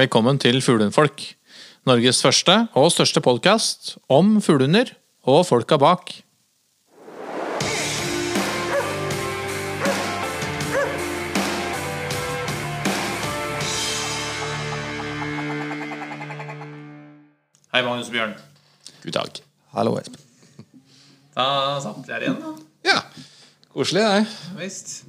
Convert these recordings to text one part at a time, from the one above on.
Velkommen til Fuglehundfolk. Norges første og største podkast om fuglehunder og folka bak. Hei, Magnus Bjørn. God dag. Hallo, Espen. Da satt vi her igjen, da. Ja, koselig det. Visst.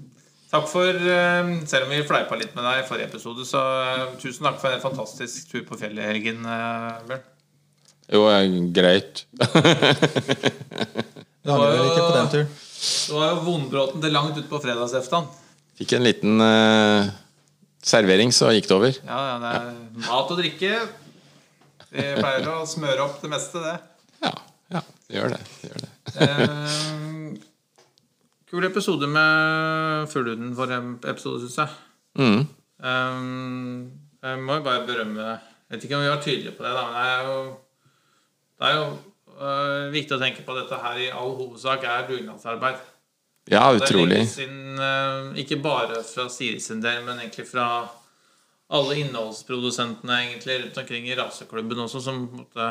Takk for eh, Selv om vi fleipa litt med deg i forrige episode, så eh, tusen takk for en fantastisk tur på fjellet i helgen, eh, Bjørn. Jo, greit. Du angrer vel ikke på den turen? Det var jo vondbråten til langt utpå fredagseftan. Fikk en liten uh, servering, så gikk det over. Ja, ja, det er mat og drikke. Vi pleier å smøre opp det meste, det. Ja, ja, det gjør det. det, gjør det. Eh, kul episode med fuglehunden for en episode, syns jeg. Mm. Um, jeg må jo bare berømme Jeg vet ikke om vi var tydelige på det, da, men det er jo, det er jo uh, viktig å tenke på at dette her i all hovedsak er dugnadsarbeid. Ja, utrolig. Det inn uh, ikke bare fra Siri sin del, men egentlig fra alle innholdsprodusentene egentlig rundt omkring i raseklubben også, som på en måte,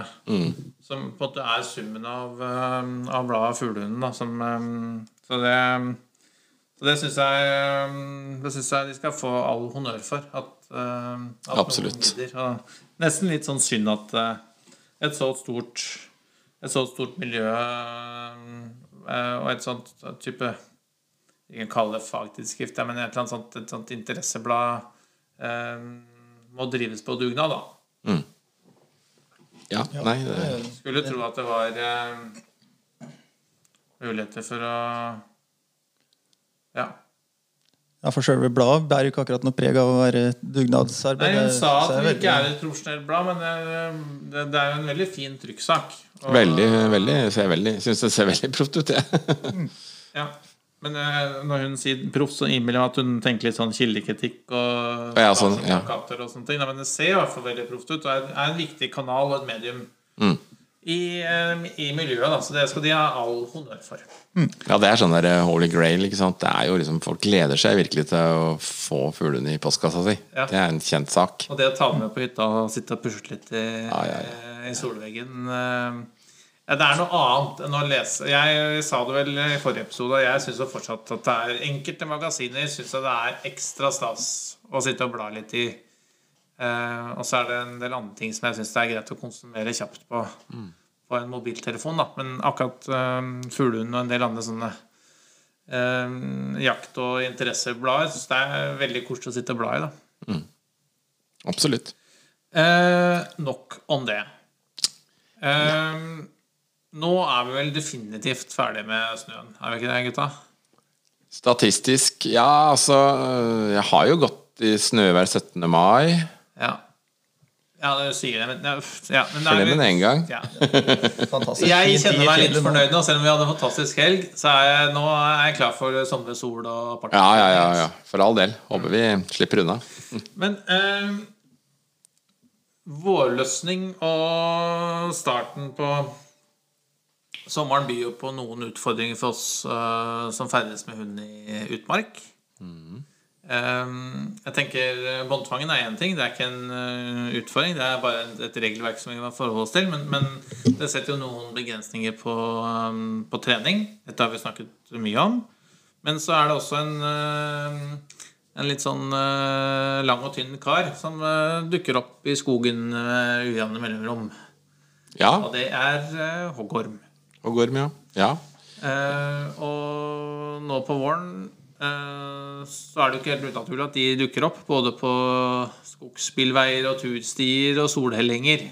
som på en måte er summen av, uh, av bladet Fuglehunden. da, som, øh, Så det så det syns jeg, um, det synes jeg de skal få all honnør for. At, uh, at Absolutt. nesten litt sånn synd at uh, et så stort Et så stort miljø og et sånt type Jeg kan kalle det fagtidsskrift, men et eller annet sånt, et sånt interesseblad må drives på dugnad, da. Ja, nei, det, Skulle tro at det var muligheter for å Ja. Ja, For selve bladet bærer jo ikke akkurat noe preg av å være dugnadsarbeid. Nei, Hun sa at det ikke er et profesjonelt blad, men det, det, det er jo en veldig fin trykksak. Og- veldig, veldig, ser veldig Syns det ser veldig proft ut, jeg. Ja. Men eh, når hun sier proff, så innbiller jeg meg at hun tenker litt sånn kildekritikk og Ja, sånn, ja. og sånne ting. Nei, men det ser i hvert fall veldig proft ut, og er, er en viktig kanal og et medium Mm. I, eh, i miljøet. Da. Så det skal de ha all honnør for. Ja, det er sånn der eh, holy grail, ikke sant. Det er jo liksom Folk gleder seg virkelig til å få fuglene i postkassa si. Ja. Det er en kjent sak. Og det å ta med på hytta og sitte og pusle litt i, Ja, ja, i solveggen eh, ja, Det er noe annet enn å lese. Jeg sa det vel i forrige episode, og jeg syns fortsatt at det er enkelte magasiner synes det er ekstra stas å sitte og bla litt i. Eh, og så er det en del andre ting som jeg syns det er greit å konsumere kjapt på, på en mobiltelefon. Da. Men akkurat uh, Fuglehund og en del andre sånne eh, jakt- og interesseblader syns det er veldig koselig å sitte og bla i. da Absolutt. Eh, nok om det. Eh, nå er vi vel definitivt ferdig med snøen, er vi ikke det, gutta? Statistisk, ja, altså Jeg har jo gått i snøvær 17. mai. Ja. Ja, det sier det, men, ja, men det er- Fornemme en gang. Ja. Fantastisk. Jeg kjenner meg litt fornøyd nå, selv om vi hadde en fantastisk helg. Så er jeg, nå er jeg klar for sommer, sol og party. Ja, ja, ja, ja. For all del. Håper vi slipper unna. Men eh, vårløsning og starten på sommeren byr jo på noen utfordringer for oss eh, som ferdes med hund i utmark. Eh, jeg tenker eh, Båndtvangen er én ting, det er ikke en eh, utfordring. Det er bare et, regelverk som vi må forholde oss til. Men, men det setter jo noen begrensninger på, eh, på trening. Dette har vi snakket mye om. Men så er det også en, eh, en litt sånn lang og tynn kar som dukker opp i skogen med ujevne mellomrom. Ja. Og det er hoggorm. hoggorm. Og ja. ja. Og nå på våren så er det jo ikke helt unaturlig at de dukker opp. Både på skogsbilveier og turstier og solhellinger.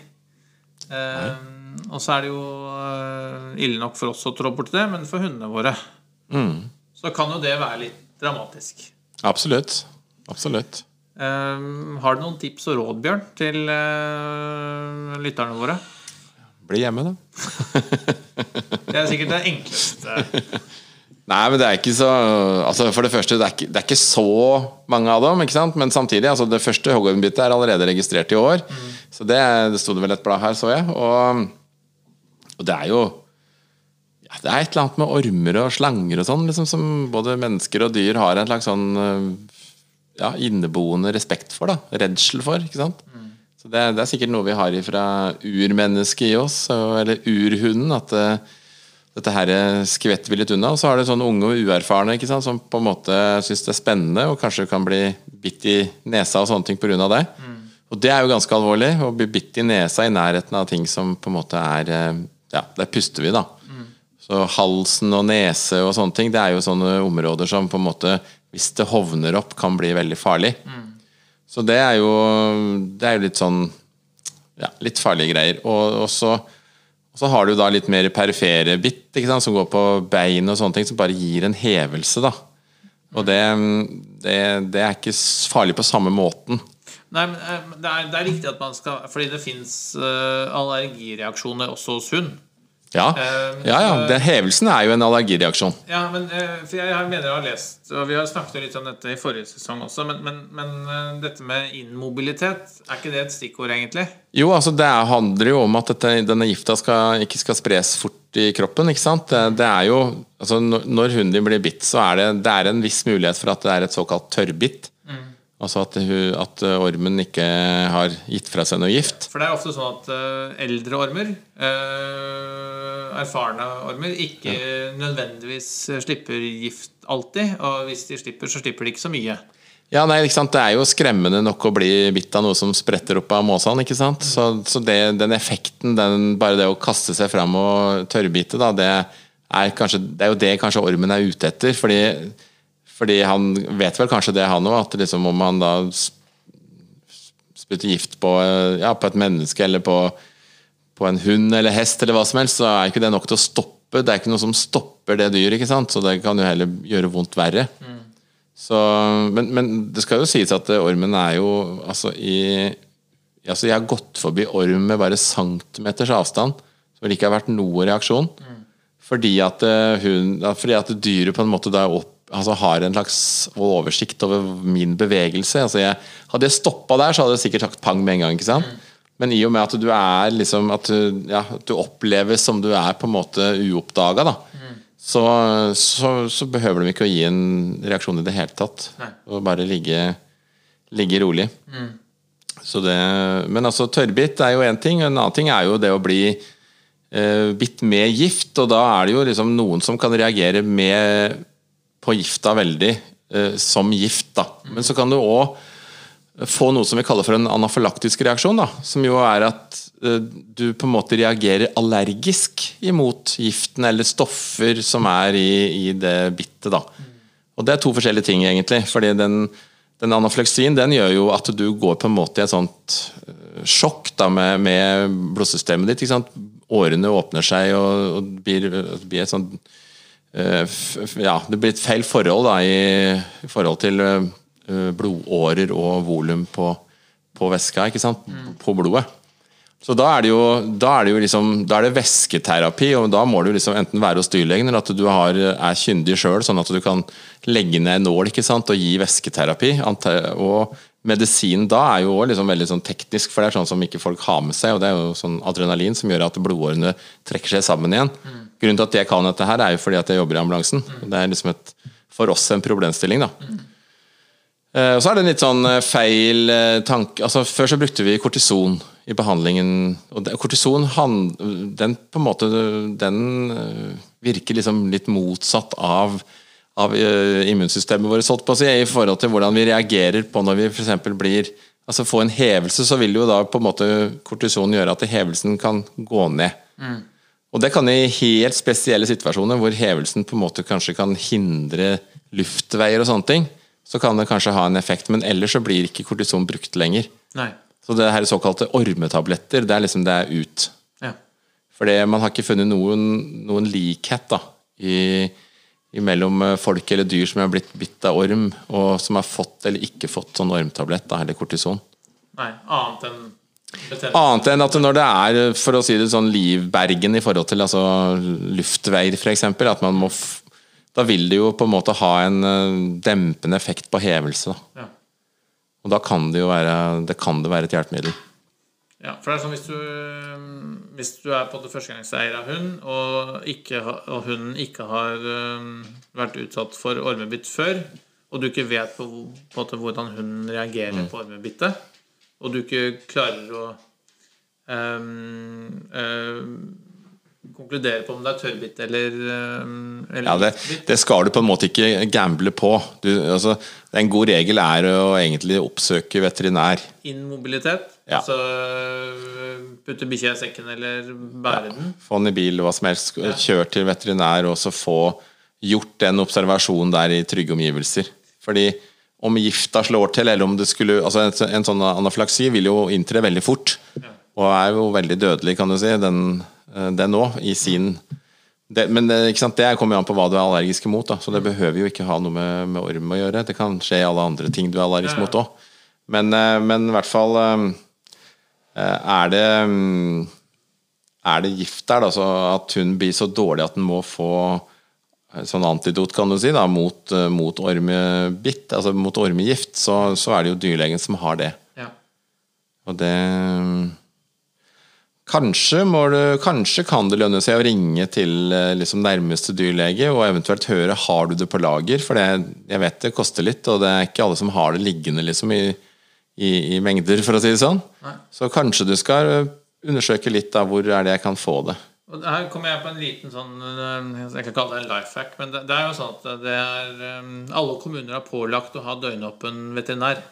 Eh, og så er det jo eh, ille nok for oss å trå borti det, men for hundene våre Mm. så kan jo det være litt dramatisk. Absolutt. Absolutt. Eh, har du noen tips og råd, Bjørn, til eh, lytterne våre? Bli hjemme, da. Det er sikkert det enkleste. Nei, men det er ikke så Altså For det første, det er ikke, det er ikke så mange av dem, ikke sant? men samtidig altså Det første hoggormbyttet er allerede registrert i år. Så det, det sto det vel et blad her, så jeg. Og, og det er jo ja, Det er et eller annet med ormer og slanger og sånn liksom, som både mennesker og dyr har en slags sånn øh, ja, inneboende respekt for. da Redsel for. ikke sant? Så det, det er sikkert noe vi har fra urmennesket i oss, eller urhunden, at eh, dette her skvetter vi litt unna. Og så har det sånne unge og uerfarne ikke sant, som på en måte syns det er spennende, og kanskje kan bli bitt i nesa og sånne ting pga. det. Og det er jo ganske alvorlig, å bli bitt i nesa i nærheten av ting som på en måte er eh, Ja, der puster vi, da. Så halsen og nese og sånne ting, det er jo sånne områder som på en måte, hvis det hovner opp, kan bli veldig farlig. Så det er jo, det er jo litt sånn ja, litt farlige greier. Og, og, så, så har du da litt mer perifere bitt sant, som går på bein og sånne ting, som bare gir en hevelse. da. Og det, det, det er ikke farlig på samme måten. Nei, men eh, det er, det er riktig at man skal Fordi det fins allergireaksjoner også hos hund. Ja, Eh, ja, ja den hevelsen er jo en allergireaksjon. Ja, men eh, for jeg, mener jeg har lest Og vi har snakket litt om dette i forrige sesong også, men, men, men eh, dette med immobilitet, er ikke det et stikkord, egentlig? Jo, altså det er- handler jo om at dette, denne gifta skal, ikke skal spres fort i kroppen. ikke sant? Det, det er jo, altså når når hunden din blir bitt, så er det, det er en viss mulighet for at det er et såkalt tørrbitt. Altså at, hun, at ormen ikke har gitt fra seg noe gift. For det er ofte sånn at uh, eldre ormer, uh, erfarne ormer, ikke nødvendigvis slipper gift alltid. Og hvis de slipper, så slipper de ikke så mye. Ja, nei, ikke sant? Det er jo skremmende nok å bli bitt av noe som spretter opp av måsene. ikke sant? Så, så det, den effekten, den, bare det å kaste seg fram og tørrbite, da, det er, kanskje, det er jo det kanskje ormen er ute etter. Fordi, fordi han vet vel kanskje det, han òg, at liksom om han da spytter gift på, eh, ja, på et menneske eller på, på en hund eller hest eller hva som helst, så er ikke det nok til å stoppe. Det er ikke noe som stopper det dyret, ikke sant? så det kan jo heller gjøre vondt verre. Så, men, men det skal jo sies at ormen er jo altså i altså Jeg har gått forbi orm med bare centimeters avstand, så det ikke har vært noe reaksjon. Fordi, at, eh, hun, fordi at dyret på en måte da opp, altså har en slags oversikt over min bevegelse. Altså jeg, hadde jeg stoppa der, så hadde jeg sikkert sagt pang med en gang. ikke sant? Men i og med at du er liksom At du, ja, at du oppleves som du er på en måte uoppdaga, da. Så, så, så behøver de ikke å gi en reaksjon i det hele tatt. Nei. Og bare ligge, ligge rolig. Så det, men altså tørrbitt er jo én ting. En annen ting er jo det å bli eh, bitt med gift. Og da er det jo liksom noen som kan reagere med, på gifta veldig eh, som gift. da. Men så kan du òg få noe som vi kaller for en anafylaktisk reaksjon. da, Som jo er at eh, du på en måte reagerer allergisk imot giften eller stoffer som er i, i det bittet. da. Og det er to forskjellige ting, egentlig. fordi den, den anafleksien den gjør jo at du går på en måte i et sånt eh, sjokk da, med, med blodsystemet ditt. Årene åpner seg, og, og blir, blir et sånt Ja, det blir et feil forhold da, i, i forhold til eh, blodårer og volum på, på væska, ikke sant? På blodet. Så da er det jo, da er det jo liksom, da er det væsketerapi, og da må du liksom enten være hos dyrlegen eller at du har, er kyndig sjøl, sånn at du kan legge ned en nål ikke sant, og gi væsketerapi. Og medisin da er jo også liksom veldig sånn teknisk, for det er sånn som ikke folk har med seg, og det er jo sånn adrenalin som gjør at blodårene trekker seg sammen igjen. Grunnen til at jeg kan dette her, er jo fordi at jeg jobber i ambulansen. Det er liksom et, for oss en problemstilling, da. Eh, Og så er det en litt sånn eh, feil eh, tanke altså Før så brukte vi kortison i behandlingen. Og kortison han, den på en måte Den virker liksom litt motsatt av, av immunsystemet vårt, holdt på å si, i forhold til hvordan vi reagerer på når vi for blir Altså Få en hevelse, så vil jo da på en måte kortison gjøre at hevelsen kan gå ned. Og det kan i helt spesielle situasjoner hvor hevelsen på en måte kanskje kan hindre luftveier og sånne ting, så kan det kanskje ha en effekt, men ellers så blir ikke kortison brukt lenger. Nei. Så det her såkalte ormetabletter, det er liksom det er ut. Ja. For man har ikke funnet noen, noen likhet da, i, mellom eh, folk eller dyr som er blitt bitt av orm, og som har fått eller ikke fått sånn ormtablett da, eller kortison. Nei, annet enn. Annet enn at når det er for å si det sånn livbergen i forhold til altså, luftveier f.eks., at man må da vil det jo på en måte ha en eh, dempende effekt på hevelse. Da. Ja. Og da kan det jo være, det kan det være et hjelpemiddel. Ja, for det er sånn hvis du, hvis du er på det førstegangseier av hund, og, ikke, og hunden ikke har vært utsatt for ormebitt før, og du ikke vet på, på hvordan hunden reagerer på ormebittet, og du ikke klarer å um, ehm, konkludere på om det er tørrbitt eller, um, eller Ja, det, det skal du på en måte ikke gamble på. Du, altså, en god regel er å egentlig oppsøke veterinær. Immobilitet. Ja. Altså putte bikkja i sekken eller bære den. Få den i bil, hva som helst. Kjør til veterinær, og så få gjort den observasjonen der i trygge omgivelser. Fordi om gifta slår til, eller om det skulle altså En, en sånn anaflaksi vil jo inntre veldig fort, og er jo veldig dødelig, kan du si, den, eh, òg, i sin det, men det, det kommer jo an på hva du er allergisk mot. Da. Så det behøver jo ikke ha noe med, med orm å gjøre. Det kan skje i alle andre ting du er allergisk mot òg. Men, eh, men i hvert fall eh, er det mm, er det gift der, da, så at hun blir så dårlig at den må få eh, sånn antidot, kan du si, da, mot, eh, mot ormebitt, altså mot ormegift, så, så er det jo dyrlegen som har det. Ja. Og det Kanskje, må du, kanskje kan det lønne seg å ringe til eh, liksom, nærmeste dyrlege og eventuelt høre har du det på lager. For det, jeg vet det koster litt, og det er ikke alle som har det liggende liksom, i, i, i mengder, for å si det sånn. Nei. Så kanskje du skal eh, undersøke litt av hvor er det jeg kan få det. Og her kommer jeg på en liten sånn eh, Jeg kan kalle det en life hack, men det, det er jo sånn at det er eh, Alle kommuner har pålagt å ha døgnåpen veterinær.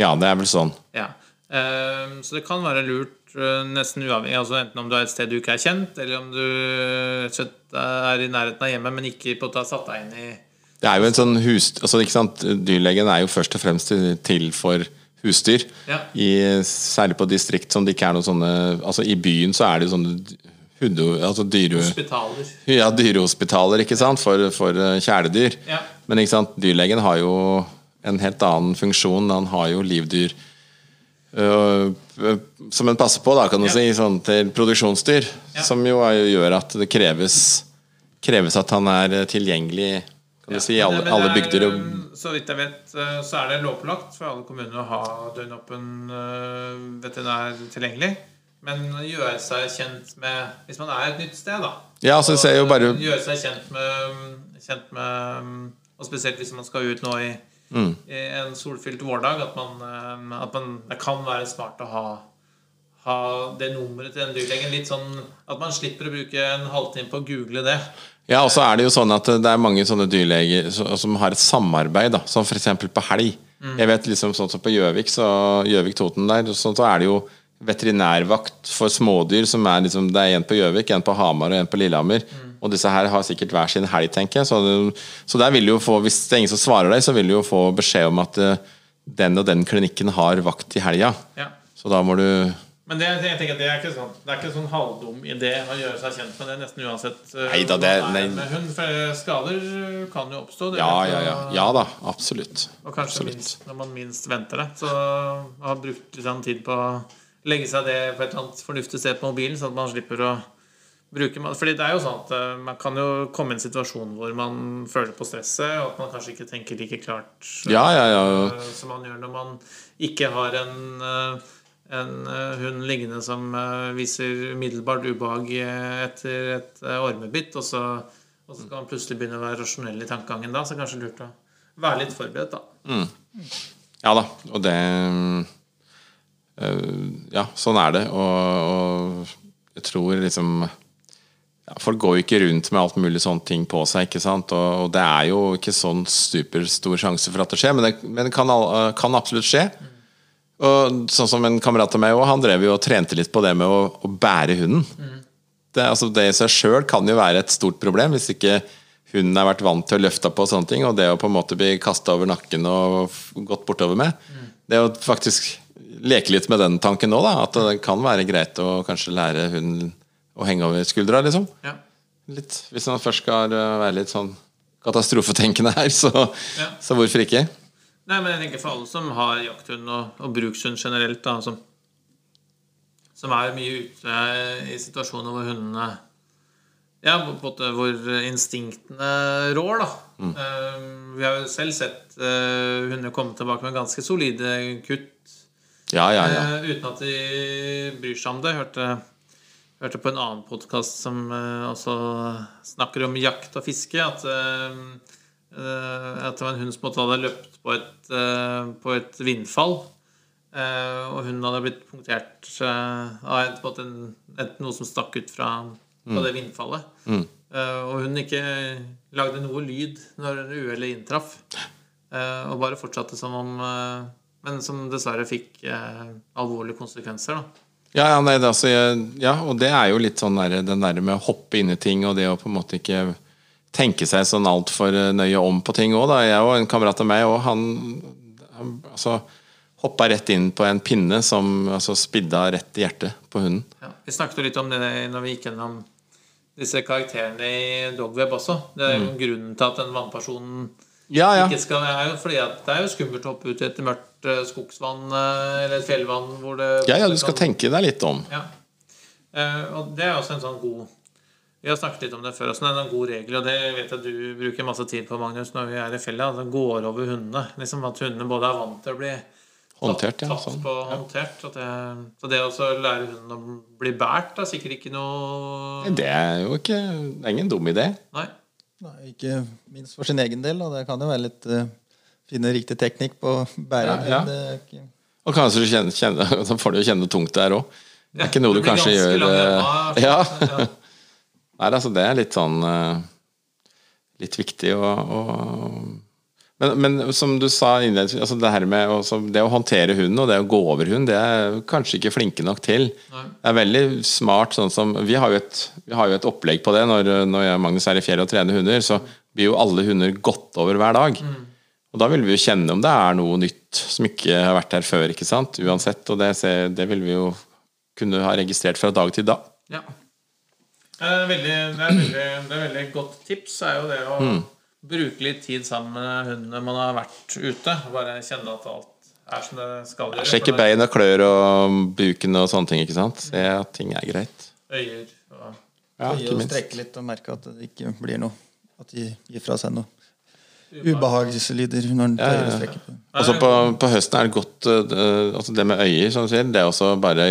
Ja, det er vel sånn. Ja. Eh, Så det kan være lurt nesten uavhengig altså Enten om du er et sted du ikke er kjent, eller om du er i nærheten av hjemmet, men ikke på å ta satt deg inn i Det er jo en sånn hus... Altså, ikke sant? Dyrlegen er jo først og fremst til for husdyr. Ja. I, særlig på distrikt som det ikke er noen sånne Altså I byen så er det jo sånne hunde, altså dyre, hospitaler. ja, dyrehospitaler ikke sant? For, for eh, kjæledyr. Ja. Men ikke sant? dyrlegen har jo en helt annen funksjon. Han har jo livdyr øh, som en passer på, da, kan du Ja. si, sånn til produksjonsdyr. Ja. Som jo gjør at det kreves, kreves at han er tilgjengelig kan du si, i alle, alle er, bygder. Og, Så vidt jeg vet, så er det lovpålagt for alle kommuner å ha døgnåpen veterinær tilgjengelig. Men gjøre seg kjent med Hvis man er et nytt sted, da. ja, så ser jeg jo bare Gjøre seg kjent med, kjent med Og spesielt hvis man skal ut nå i, Mm. i en solfylt vårdag, at man, eh, at man Det kan være smart å ha ha det nummeret til den dyrlegen. Litt sånn at man slipper å bruke en halvtime på å google det. Ja, og så er det jo sånn at det er mange sånne dyrleger som har et samarbeid, da, som f.eks. på helg. Jeg vet liksom sånn som på Gjøvik, så Gjøvik-Toten der, så, så er det jo veterinærvakt for smådyr som er liksom Det er en på Gjøvik, en på Hamar og en på Lillehammer. Og disse her har sikkert hver sin helg, tenker jeg. Så, det, så der vil du jo få, hvis det er ingen som svarer deg, så vil du jo få beskjed om at uh, den og den klinikken har vakt i helga. Ja. Så da må du Men det, jeg tenker det er ikke sånn Det er ikke sånn halvdum idé å gjøre seg kjent med det nesten uansett uh, Neida, det- nei. med hund. For skader kan jo oppstå. det Ja, ja, ja. Ja da, absolutt. Og kanskje Absolutt. minst, når man minst venter det. Så har brukt litt tid på å legge seg det på et eller annet fornuftig sted på mobilen, sånn at man slipper å bruke Fordi det er jo sånn at eh, man kan jo komme i en situasjon hvor man føler på stresset, og at man kanskje ikke tenker like klart Ja, ja, ja. eh, som man gjør når man ikke har en, eh, en eh, hund liggende som eh, viser umiddelbart ubehag eh, etter et eh, ormebitt, og så, og så skal man plutselig begynne å være rasjonell i tankegangen da, så kanskje lurt å være litt forberedt, da. Ja da, og det øh, Ja, sånn er det. Og, og jeg tror liksom ja, Folk går jo ikke rundt med alt mulig sånne ting på seg, ikke sant? Og, og det er jo ikke sånn superstor sjanse for at det skjer, men det, men det kan, kan absolutt skje. Og sånn som en kamerat av meg også, han drev jo og trente litt på det med å, å bære hunden. Det, altså det i seg sjøl kan jo være et stort problem hvis ikke hunden har vært vant til å løfte på og sånne ting, og det å på en måte bli kasta over nakken og gått bortover med. Det å faktisk leke litt med den tanken nå, da, at det kan være greit å kanskje lære hunden å henge over skuldra, liksom. Ja. Litt, hvis man først skal øh, være litt sånn katastrofetenkende her, så, Ja. så hvorfor ikke? Nei, men jeg tenker for alle som har jakthund og, og brukshund generelt, da, som, som er mye ute i situasjoner hvor hundene Ja, på en måte hvor instinktene rår, da. Eh, vi har jo selv sett uh, hunder komme tilbake med ganske solide kutt Ja, ja, ja. Uh, uten at de bryr seg om det. Hørte, hørte på en annen podkast som uh, også snakker om jakt og fiske, at, eh, at det var en hund som hadde løpt på et, på et vindfall. Og hunden hadde blitt punktert av en, en et, noe som stakk ut fra, fra det vindfallet. Eh, og hun ikke lagde noe lyd når uhellet inntraff. Og bare fortsatte som om Men som dessverre fikk eh, alvorlige konsekvenser. da Ja, ja, nei, altså, ja, og det er jo litt sånn der, den der med å hoppe inn i ting, og det å på en måte ikke tenke seg sånn altfor nøye om på ting òg. Jeg og en kamerat av meg, og han, han altså, hoppa rett inn på en pinne som altså, spidda rett i hjertet på hunden. Ja, vi snakket jo litt om det når vi gikk gjennom disse karakterene i Dogweb også. Det er jo grunnen til at den vannpersonen Ja, ja. ikke skal er jo fordi at Det er jo skummelt å hoppe ut i et mørkt eh, skogsvann eh, eller et fjellvann hvor det Ja, ja, du skal tenke deg litt om. Ja. Uh, og det er også en sånn god Vi har snakket litt om det før også, en god regel, og det vet jeg du bruker masse tid på, Magnus, når vi er i fjellet. At det går over hundene. Liksom At hundene både er vant til å bli Håndtert, ja. tatt Sånn. på håndtert. At det, så det å lære hunden å bli båret er sikkert ikke noe Det er jo ikke Det er ingen dum idé. Nei. Nei, ikke minst for sin egen del. Da. Det kan jo være litt uh, finne riktig teknikk på bæreren. Ja, ja. ikke- Og kanskje du kjenner, kjenner, så får du jo kjenne det tungt der òg. Det er ikke noe du kanskje gjør langt, eh, Ja. ja. Nei, altså det er litt sånn eh, Litt viktig å, å men, men som du sa altså det her med også, det å håndtere hunden og det å gå over hund, det er kanskje ikke flinke nok til. Det er veldig smart sånn som Vi har jo et, vi har jo et opplegg på det. Når, når jeg og Magnus er i fjellet og trener hunder, så blir jo alle hunder gått over hver dag. Og da vil vi jo kjenne om det er noe nytt som ikke har vært her før, ikke sant? Uansett. Og det, det vil vi jo kunne ha registrert fra dag til dag. Ja. Eh, Veldig, det, er veldig, det er veldig godt tips er jo det å Mm. Bruke litt tid sammen med hunden når man har vært ute. Bare kjenne at alt er som det skal gjøre. Sjekke bein og klør og buken og sånne ting, ikke sant? Se at ting er greit. er Øyer og Ja, ikke og minst. strekke litt og merke at det ikke blir noe At de gir fra seg noe ubehagslyder når den tøyer og strekker på. Også på, på høsten er det godt uh, altså Det med øyer, som du sier, det er også bare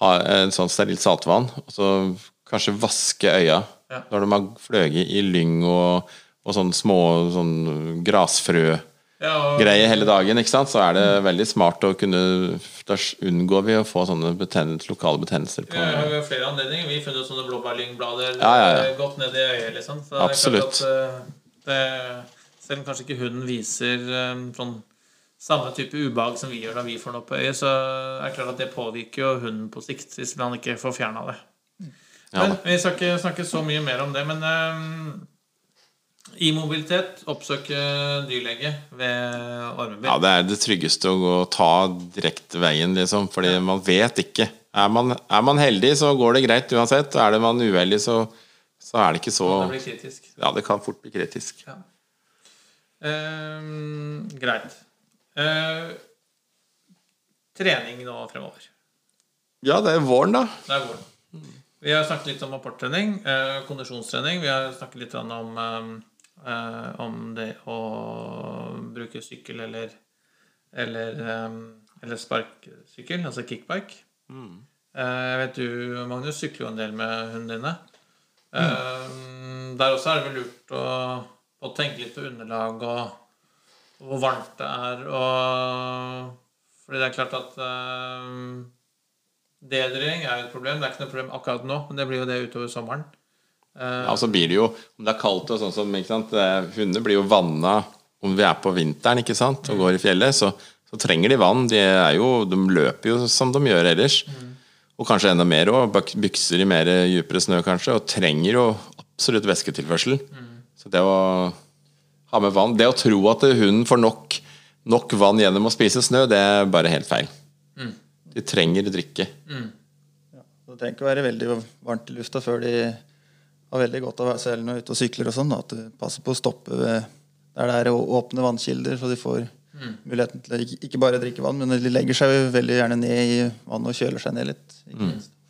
ha en sånn sterilt saltvann, og så kanskje vaske øya Ja. når de har fløyet i lyng og, og sånne små sånn grasfrø-greier hele dagen, ikke sant? så er det veldig smart å kunne Da unngår vi å få sånne betennelser, lokale betennelser på Ja, jo flere anledninger. Vi har funnet sånne blåbærlyngblader Ja, ja, ja. eh, godt ned i øyet. liksom Så det Absolutt. eh, det, Selv om kanskje ikke hunden viser eh, sånn samme type ubehag som vi gjør når vi får noe på øyet, så er det klart at det påvirker jo hunden på sikt hvis man ikke får fjerna det. Ja, Men. Vi skal ikke snakke så mye mer om det, men immobilitet, oppsøke dyrlege ved ormebill. Ja, det er det tryggeste å gå og ta direkte veien, liksom. Fordi man vet ikke. Er man, er man heldig, så går det greit uansett. Er det man uheldig, så, så er det ikke så Det blir kritisk. Ja, det kan fort bli kritisk. Ja. Uh, greit. Uh, trening nå fremover. Ja, det er våren, da. Det er våren. Vi har snakket litt om apporttrening, uh, kondisjonstrening. Vi har snakket litt om, eh, eh, om det å bruke sykkel eller eller, um, eller sparkesykkel, altså kickbike. Eh, jeg vet du, Magnus, sykler jo en del med hundene dine. Eh, Der også er det vel lurt å, å tenke litt på underlag og, og hvor varmt det er. Og, fordi det er klart at uh, Dehydrering er jo et problem. Det er ikke noe problem akkurat nå, men det blir jo det utover sommeren. Eh, Ja, og så blir det jo Om det er kaldt og sånn som ikke sant? Hunder Hundene blir jo vanna om vi er på vinteren ikke sant? og går i fjellet, så, så trenger de vann. De, er jo, de løper jo som de gjør ellers. Og kanskje enda mer òg. Bykser i mer dypere snø, kanskje. Og trenger jo absolutt væsketilførsel. Så det å ha med vann Det å tro at hunden får nok, nok vann gjennom å spise snø, det er bare helt feil. De trenger drikke. Så Det trenger ikke å være veldig varmt i lufta før de har veldig godt av å være når er ute og sykler. og sånn, At du passer på å stoppe ved der det er åpne vannkilder, så de får muligheten til å ikke, bare drikke vann, men de legger seg veldig gjerne ned i vannet og kjøler seg ned litt.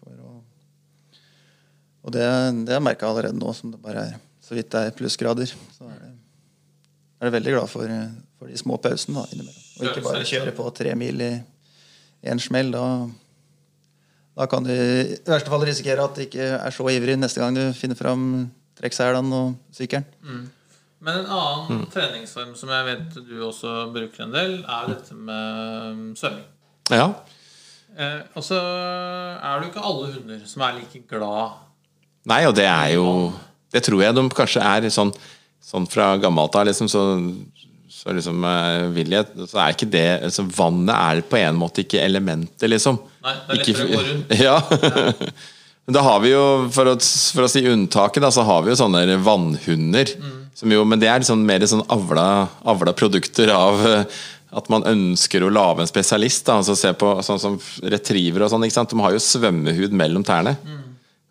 For å, og det, det har jeg merka allerede nå, som det bare er så vidt det er plussgrader. Så er det, er det veldig glad for, for de små pausene da, innimellom. Og ikke bare kjøre på tre mil i én smell. Da, da kan du i verste fall risikere at du ikke er så ivrig neste gang du finner fram trekkselene og sykkelen. Men en annen treningsform som jeg vet du også bruker en del, er dette med svømming. Ja. Eh, og så er det jo ikke alle hunder som er like glad Nei, og det er jo Det tror jeg de kanskje er sånn, sånn fra gammelt av, liksom, så, så liksom eh, vil jeg Så er ikke det altså, Vannet er på en måte ikke elementet, liksom. Nei, det er Ikke- lettere å gå rundt. Ja. Men da har vi jo, for å, for å si unntaket, da, så har vi jo sånne vannhunder. Som jo, men det er liksom mer sånn avla, avla produkter av eh, at man ønsker å lage en spesialist. Da, altså se på sånn som retriever og sånn. ikke sant? De har jo svømmehud mellom tærne.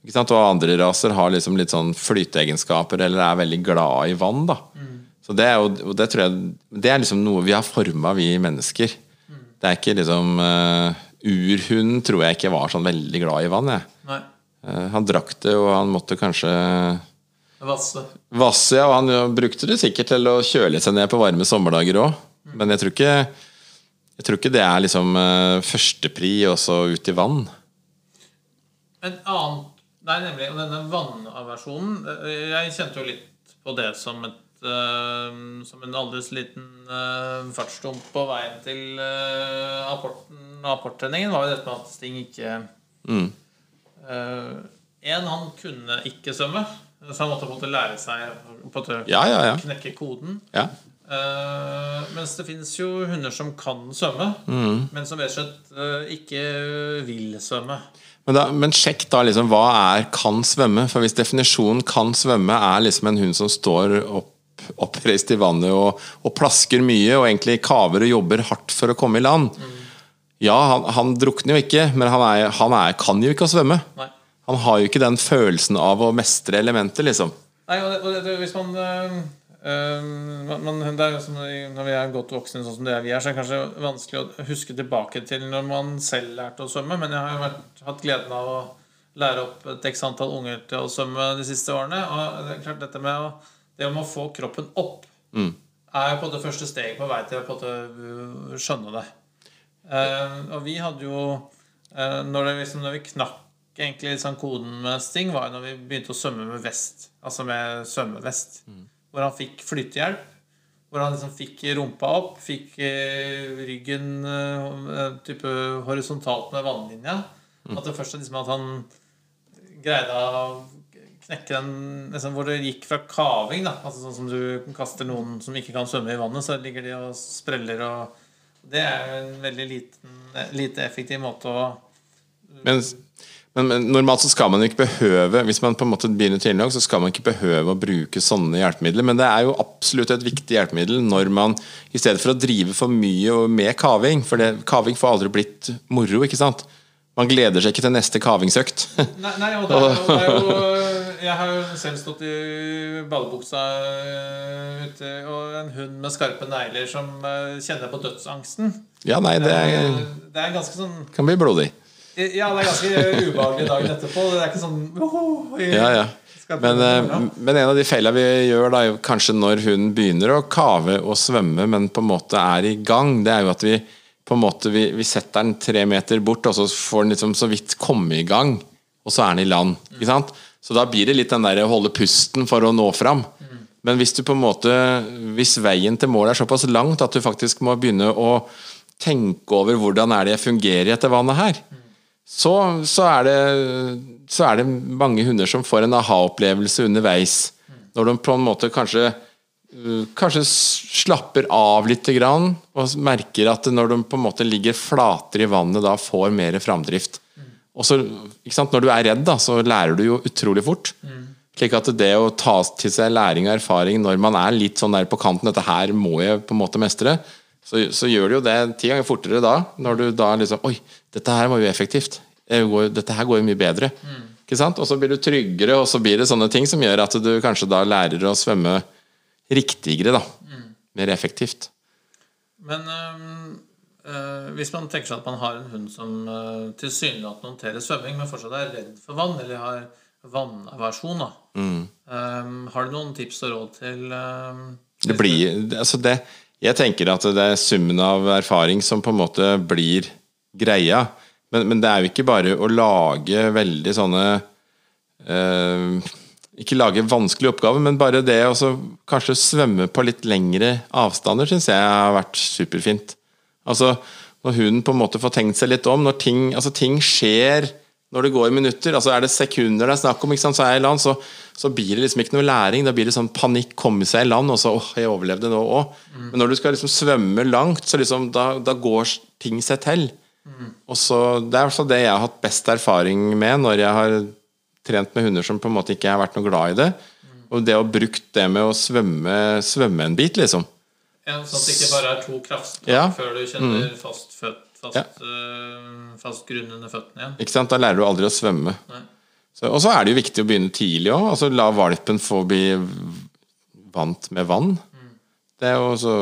Ikke sant? Og andre raser har liksom litt sånn flyteegenskaper eller er veldig glad i vann. da. Så det er jo, det tror jeg Det er liksom noe vi har forma, vi mennesker. Det er ikke liksom uh, Urhunden tror jeg ikke var sånn veldig glad i vann. Jeg. Eh, han drakk det, og han måtte kanskje Vasse. vasse, ja, og han brukte det sikkert til å kjøle seg ned på varme sommerdager òg. Men jeg tror ikke Jeg tror ikke det er liksom uh, førstepri også ut i vann. En annen Nei, nemlig. Og denne vannaversjonen Jeg kjente jo litt på det som et eh, Som en aldri så liten uh, fartsdump på veien til uh, apporttreningen, var jo dette med at Sting ikke Mm. eh, En, han kunne ikke svømme, så han måtte på en måte lære seg på måte Ja, ja, ja. knekke koden. ja. Eh, mens det finnes jo hunder som kan svømme, Mm. men som rett og slett eh, ikke vil svømme. Men, da, men sjekk da liksom hva er 'kan svømme'? For hvis definisjonen 'kan svømme' er liksom en hund som står opp, oppreist i vannet og, og plasker mye og egentlig kaver og jobber hardt for å komme i land Ja, han, han drukner jo ikke, men han, er, han er, kan jo ikke å svømme. Nei. Han har jo ikke den følelsen av å mestre elementet, liksom. Nei, og det, og det, hvis man, øh, man, man det er jo som Når vi er godt voksne sånn som det er vi er, så er det kanskje vanskelig å huske tilbake til når man selv lærte å svømme. Men jeg har jo vært, hatt gleden av å lære opp et x antall unger til å svømme de siste årene. Og det er klart dette med å, det om å få kroppen opp er på det første steget på vei til å øh, skjønne det. Uh, og vi hadde jo uh, når, det, liksom, når vi knakk egentlig sånn koden med Sting, var jo når vi begynte å svømme med vest. Altså med svømmevest. Hvor han fikk flytehjelp. Hvor han liksom fikk rumpa opp, fikk uh, ryggen type horisontalt med vannlinja. At det først er liksom at han greide å knekke den liksom, Hvor det gikk fra kaving, da. Altså sånn som du kaster noen som ikke kan svømme i vannet, så ligger de og spreller og Det er jo en veldig liten, lite effektiv måte å Men, men, men normalt så skal man ikke behøve Hvis man på en måte begynner tidlig nok, så skal man ikke behøve å bruke sånne hjelpemidler. Men det er jo absolutt et viktig hjelpemiddel når man i stedet for å drive for mye med kaving For det, kaving får aldri blitt moro, ikke sant? Man gleder seg ikke til neste kavingsøkt. Nei, nei og det er, jo, det er jo Jeg har selv stått i badebuksa øh, ute, og en hund med skarpe negler som øh, kjenner på dødsangsten. ja, nei, det er, Eh, Det er ganske sånn kan bli blodig. Ja, det er ganske ubehagelig dagen etterpå. Det er ikke sånn oh, i- Ja, ja. Men, eh, men en av de feilene vi gjør, da, kanskje når hun begynner å kave og svømme, men på en måte er i gang, det er jo at vi på en måte vi, vi setter den tre meter bort, og så får den liksom så vidt komme i gang, og så er den i land. Ikke sant? Så da blir det litt den der å holde pusten for å nå fram. Men hvis du på en måte Hvis veien til målet er såpass langt at du faktisk må begynne å tenke over hvordan er det jeg fungerer i dette vannet her, så, så, er det, så er det mange hunder som får en aha-opplevelse underveis. Når de på en måte kanskje uh, Kanskje slapper av litt og merker at når de på en måte ligger flatere i vannet, da får mer framdrift. Og så, Når du er redd, da, så lærer du jo utrolig fort. Slik at det å ta til seg læring og erfaring når man er litt sånn der på kanten Dette her må jeg på en måte mestre. Så, så gjør du jo det ti ganger fortere da. Når du da liksom Oi, dette her var jo effektivt. Dette her går jo mye bedre. Ikke sant? Og så blir du tryggere, og så blir det sånne ting som gjør at du kanskje da lærer å svømme riktigere, da. Mer effektivt. Men øh, hvis man tenker seg at man har en hund som uh, tilsynelatende håndterer svømming, men fortsatt er redd for vann, eller har vannaversjon, da. Øhm, har du noen tips og råd til Det blir altså det, Jeg tenker at det er summen av erfaring som på en måte blir greia. Men, men det er jo ikke bare å lage veldig sånne eh, Ikke lage vanskelige oppgaver, men bare det å kanskje svømme på litt lengre avstander syns jeg har vært superfint. Altså når hunden på en måte får tenkt seg litt om, når ting, altså ting skjer når det går minutter, altså er det sekunder det er snakk om, ikke sant? så er jeg i land, så, så blir det liksom ikke noe læring. Da blir det sånn panikk, komme seg i land, og så åh, jeg overlevde nå òg. Mm. Men når du skal liksom svømme langt, så liksom da, da går ting seg til. Mm. Og så, Det er altså det jeg har hatt best erfaring med når jeg har trent med hunder som på en måte ikke har vært noe glad i det. Mm. Og det å brukt det med å svømme, svømme en bit, liksom. Ja, Sånn at det ikke bare er to krafttak ja. før du kjenner mm. fast født fast, ja. øh, fast grunn under føttene igjen. Ikke sant? Da lærer du aldri å svømme. og så er det jo viktig å begynne tidlig òg. Altså, la valpen få bli vant med vann. Mm. Det er jo så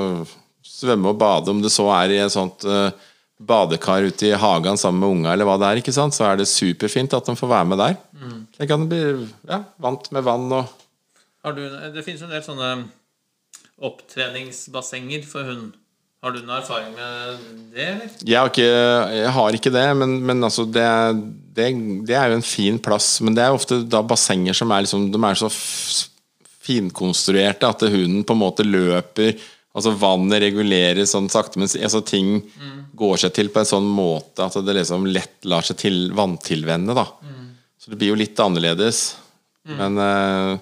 svømme og bade, om det så er i et sånt uh, badekar ute i hagen sammen med unga, eller hva det er, ikke sant? så er det superfint at de får være med der. Mm. Så kan bli ja, vant med vann og du, Det finnes en del sånne opptreningsbassenger for hund. Har du noe erfaring med det, eller? Jeg har ikke, jeg har ikke det, men, men altså det, det, det, er jo en fin plass. Men det er ofte da bassenger som er liksom De er så finkonstruerte at hunden på en måte løper Altså Vannet reguleres sånn sakte, men altså, ting mm. går seg til på en sånn måte at det liksom lett lar seg til vanntilvenne. da mm. Så det blir jo litt annerledes. Mm. Men uh,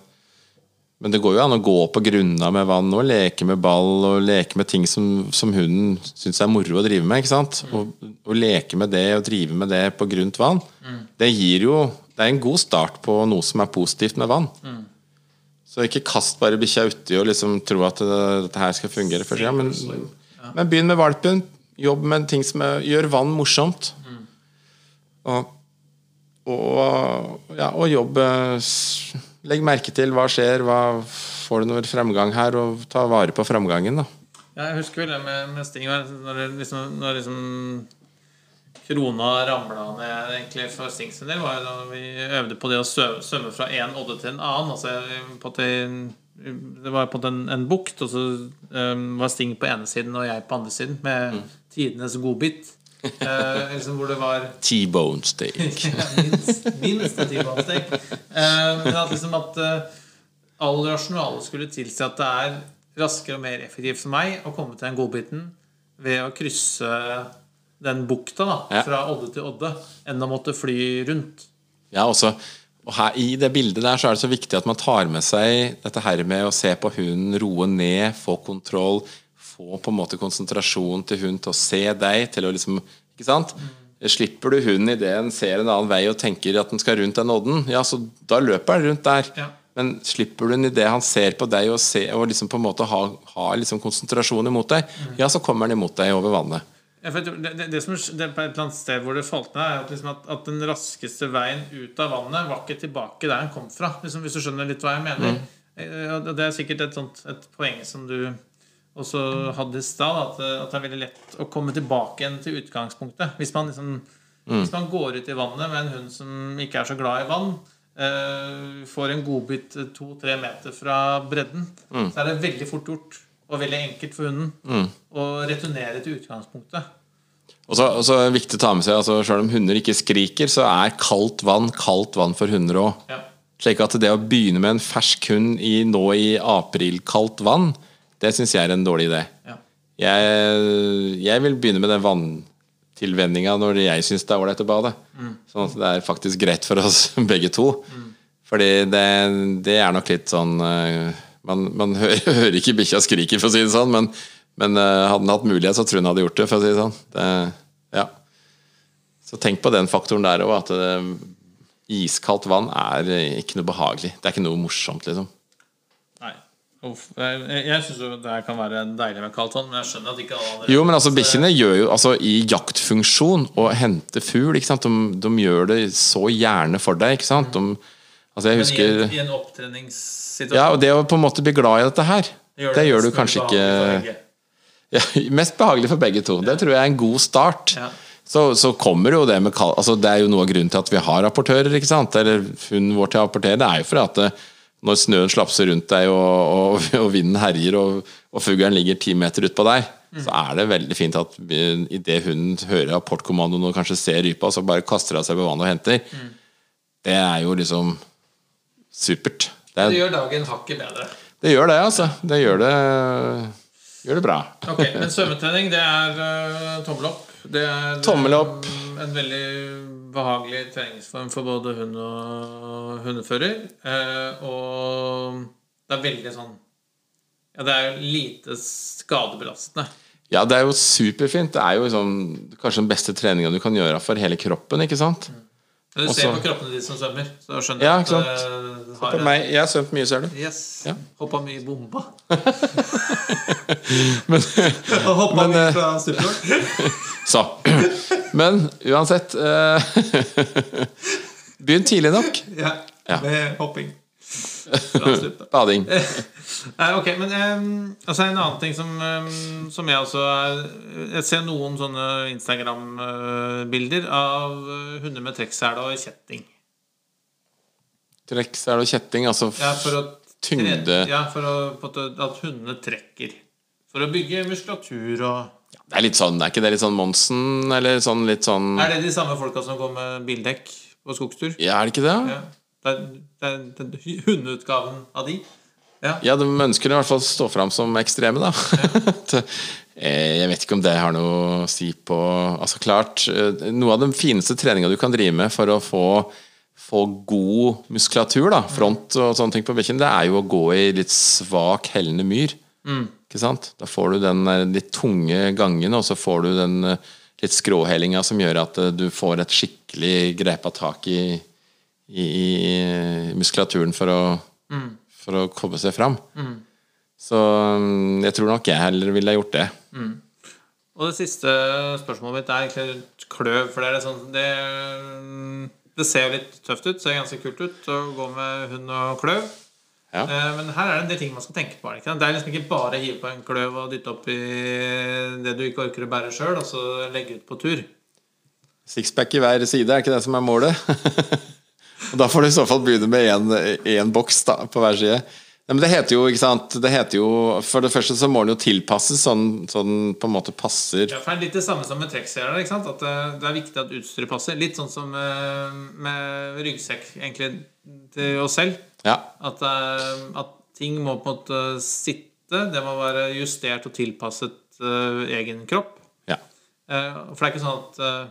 men det går jo an å gå på grunna med vann og leke med ball og leke med ting som, som hunden syns er moro å drive med. ikke sant? Mm. Leke med det og drive med det på grunt vann, mm. det gir jo Det er en god start på noe som er positivt med vann. Mm. Så ikke kast bare bikkja uti og liksom tro at det, dette her skal fungere for seg. Men, men, begynn med valpen. Jobb med ting som er, gjør vann morsomt. Mm. Og, og, ja, og jobb Legg merke til hva skjer, hva får du noe fremgang her, og ta vare på fremgangen. da. Ja, jeg husker vel det med, med Sting når, liksom, når liksom krona ramla ned egentlig for Stings del, var da vi øvde på det å svømme fra én odde til en annen. altså på det, det var på en, en bukt, og så um, var Sting på ene siden og jeg på andre siden, med mm. tidenes godbit. Uh, liksom hvor det var T-bone steak. minst, minst T-bone steak. Uh, men at liksom at uh, all rasjonale skulle tilsi at det er raskere og mer effektivt for meg å komme til den godbiten ved å krysse den bukta da, ja. fra odde til odde, enn å måtte fly rundt. Ja, også og her, I det bildet der så er det så viktig at man tar med seg dette her med å se på hunden, roe ned, få kontroll, få på en måte konsentrasjon til hun til å se deg, til å liksom Ikke sant? Mm. Slipper du hunden idet den ser en annen vei og tenker at den skal rundt den odden, ja, så da løper den rundt der. Ja. Men slipper du den idet han ser på deg og, ser, og liksom på en måte har ha liksom konsentrasjon imot deg, mm. ja, så kommer han imot deg over vannet. Ja, det, det, det, som, det, på et eller annet sted hvor det falt ned, er at, liksom at, at, den raskeste veien ut av vannet var ikke tilbake der den kom fra. Liksom, hvis du skjønner litt hva jeg mener. Mm. Eh, det er sikkert et, sånt, et poeng som du og så hadde stad at, at, det er veldig lett å komme tilbake igjen til utgangspunktet. Hvis man, liksom, mm. hvis man går ut i vannet med en hund som ikke er så glad i vann, eh, får en godbit to-tre meter fra bredden, mm. så er det veldig fort gjort og veldig enkelt for hunden mm. å returnere til utgangspunktet. Og så, og så er det viktig å ta med seg altså Selv om hunder ikke skriker, så er kaldt vann kaldt vann for hunder òg. Ja. Slik at det å begynne med en fersk hund i, nå i aprilkaldt vann, det syns jeg er en dårlig idé. Ja. Jeg, jeg, vil begynne med den vanntilvenninga når jeg syns det er ålreit å bade. Mm. Sånn at det er faktisk greit for oss begge to. Mm. Fordi det, det, er nok litt sånn uh, Man, man hører, hører, ikke bikkja skrike, for å si det sånn, men, men uh, hadde den hatt mulighet, så tror jeg hun hadde gjort det. For å si det sånn det, ja. Så tenk på den faktoren der òg, at eh, iskaldt vann er ikke noe behagelig. Det er ikke noe morsomt, liksom. Uff, jeg jeg syns det kan være deilig med kaldt vann, men jeg skjønner at ikke alle andre Jo, men altså bikkjene gjør jo altså i jaktfunksjon å hente fugl, ikke sant. De, de, gjør det så gjerne for deg, ikke sant. De, altså jeg husker Men i en, i en opptreningssituasjon Ja, og det å på en måte bli glad i dette her, det gjør, det det gjør du kanskje ikke ja, Mest behagelig for begge to. Ja. Det tror jeg er en god start. Ja. Så, så, kommer jo det med kald altså Det er jo noe av grunnen til at vi har rapportører, ikke sant. Eller hunden vår til å rapportere, det er jo fordi at det, når snøen slapser rundt deg og, og, og vinden herjer og, og fuglen ligger ti meter utpå der, mm. så er det veldig fint at idet hunden hører apportkommandoen og kanskje ser rypa, så bare kaster hun seg på vannet og henter. Mm. Det er jo liksom supert. Det, er, det gjør dagen hakket bedre. Det gjør det, altså. Det gjør det, gjør det bra. ok, Men svømmetrening, det er uh, tommel opp? Det er Tommel opp. mm, en veldig behagelig treningsform for både hund og hundefører. Eh, og det er veldig sånn Ja, det er jo lite skadebelastende. Ja, det er jo superfint. Det er jo liksom, kanskje den beste treninga du kan gjøre for hele kroppen. ikke sant? Men du Også- ser på kroppene de som svømmer, så skjønner Ja, du ikke at sant? det uh, har meg, jeg har svømt mye, ser du. Yes. Ja. Hoppa mye i bomba. Men, Hoppa Men, mye eh, fra stupelokk. så. Men uansett uh, Begynn tidlig nok. Ja, Ja. med hopping. Bading. Nei, ok, men um, altså en annen ting som, um, som jeg også er Jeg ser noen sånne Instagram-bilder av eh, hunder med trekksele og kjetting. Trekk, så er kjetting. Altså Ja, for å tyngde Ja, for å, at hundene trekker. For å bygge muskulatur og Det er litt sånn, er ikke det litt sånn Monsen, eller sånn litt sånn Er det de samme folka som går med bildekk på skogstur? Ja, er det ikke det? Ja. Det er, det er, det er hundeutgaven av de. Ja. Ja, de ønsker i hvert fall å stå fram som ekstreme, da. Ja. Jeg vet ikke om det har noe å si på Altså klart, eh, Noe av den fineste treninga du kan drive med for å få, få god muskulatur, da, front og sånne ting på bikkjen, det er jo å gå i litt svak, hellende myr. Ikke sant? Da får du den litt tunge gangen, og så får du den eh, litt skråhellinga som gjør at eh, du får et skikkelig grepa tak i, i, i muskulaturen for å, for å komme seg fram. Så mm, jeg tror nok jeg heller ville gjort det. Og det siste spørsmålet mitt er egentlig kløv. For det er sånn Det, det ser litt tøft ut. Ser ganske kult ut å gå med hund og kløv. Ja. Eh, Men her er det en del ting man skal tenke på. ikke det er liksom ikke bare å hive på en kløv og dytte opp i det du ikke orker å bære sjøl, og så legge ut på tur. Sixpack i hver side, er ikke det som er målet? og da får du i så fall begynne med én boks da, på hver side. Nei, men det heter jo, ikke sant det heter jo, For det første så må den jo tilpasses sånn, den på en måte passer Ja, for det er litt det samme som med trekkseler. ikke sant? At det, er viktig at utstyret passer. Litt sånn som med, med ryggsekk egentlig til oss selv. Ja. At, eh, at ting må på en måte sitte. Det må være justert og tilpasset eh, egen kropp. ja. Eh, for det er ikke sånn at eh,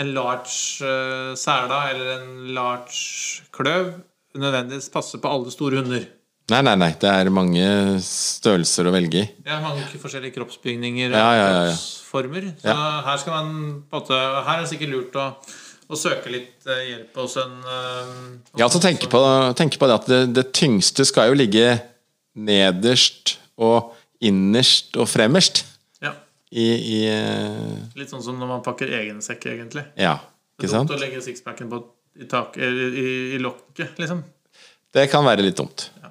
en large uh, sæla eller en large kløv nødvendigvis passer på alle store hunder. Nei, nei, nei. Det er mange størrelser å velge i. Det er mange forskjellige kroppsbygninger og Ja, ja, ja, ja. kroppsformer. Så her skal man på en måte Her er det sikkert lurt å, å søke litt eh, hjelp hos en eh, Ja, altså tenke på, tenke på det at det, det tyngste skal jo ligge nederst og innerst og fremerst Ja. I, i eh, Litt sånn som når man pakker egen sekk, egentlig. Ja, Det er dumt å legge sixpacken på i, tak, i, i, i lokket, liksom. Det kan være litt dumt. Ja.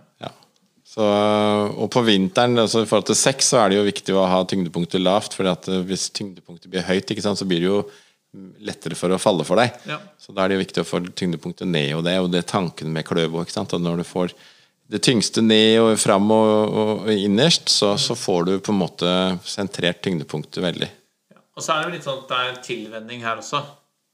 Så, og på vinteren, altså i forhold til sekk, så er det jo viktig å ha tyngdepunktet lavt. For hvis tyngdepunktet blir høyt, ikke sant, så blir det jo lettere for å falle for deg. Ja. Så da er det jo viktig å få tyngdepunktet ned, og det er jo det tanken med sant? Og Når du får det tyngste ned og fram og, og, og innerst, så, så får du på en måte sentrert tyngdepunktet veldig. Og så er det jo litt sånn at det er en tilvenning her også.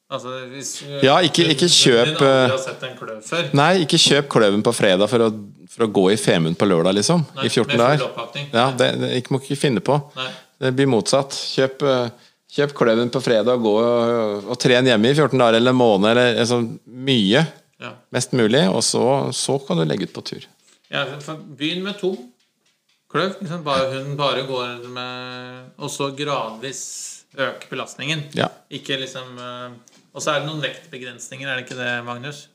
Altså, hvis, Ja, ikke- ikke kjøp, eh, før. Nei, ikke kjøp kløven på fredag for å, for å gå i Femund på lørdag, liksom. Nei, I 14 dager. Ja, det, det ikke, må ikke finne på. Nei. Det blir motsatt. Kjøp, eh, kjøp kløven på fredag og gå og, og tren hjemme i 14 dager eller en måned, eller altså, mye. Ja. Mest mulig, og så, så kan du legge ut på tur. Ja, Begynn med to kløv. Liksom. Bare, hun bare går med Og så gradvis øke belastningen. Ja. Ikke liksom eh, Og så er det noen vektbegrensninger, er det ikke det, Magnus?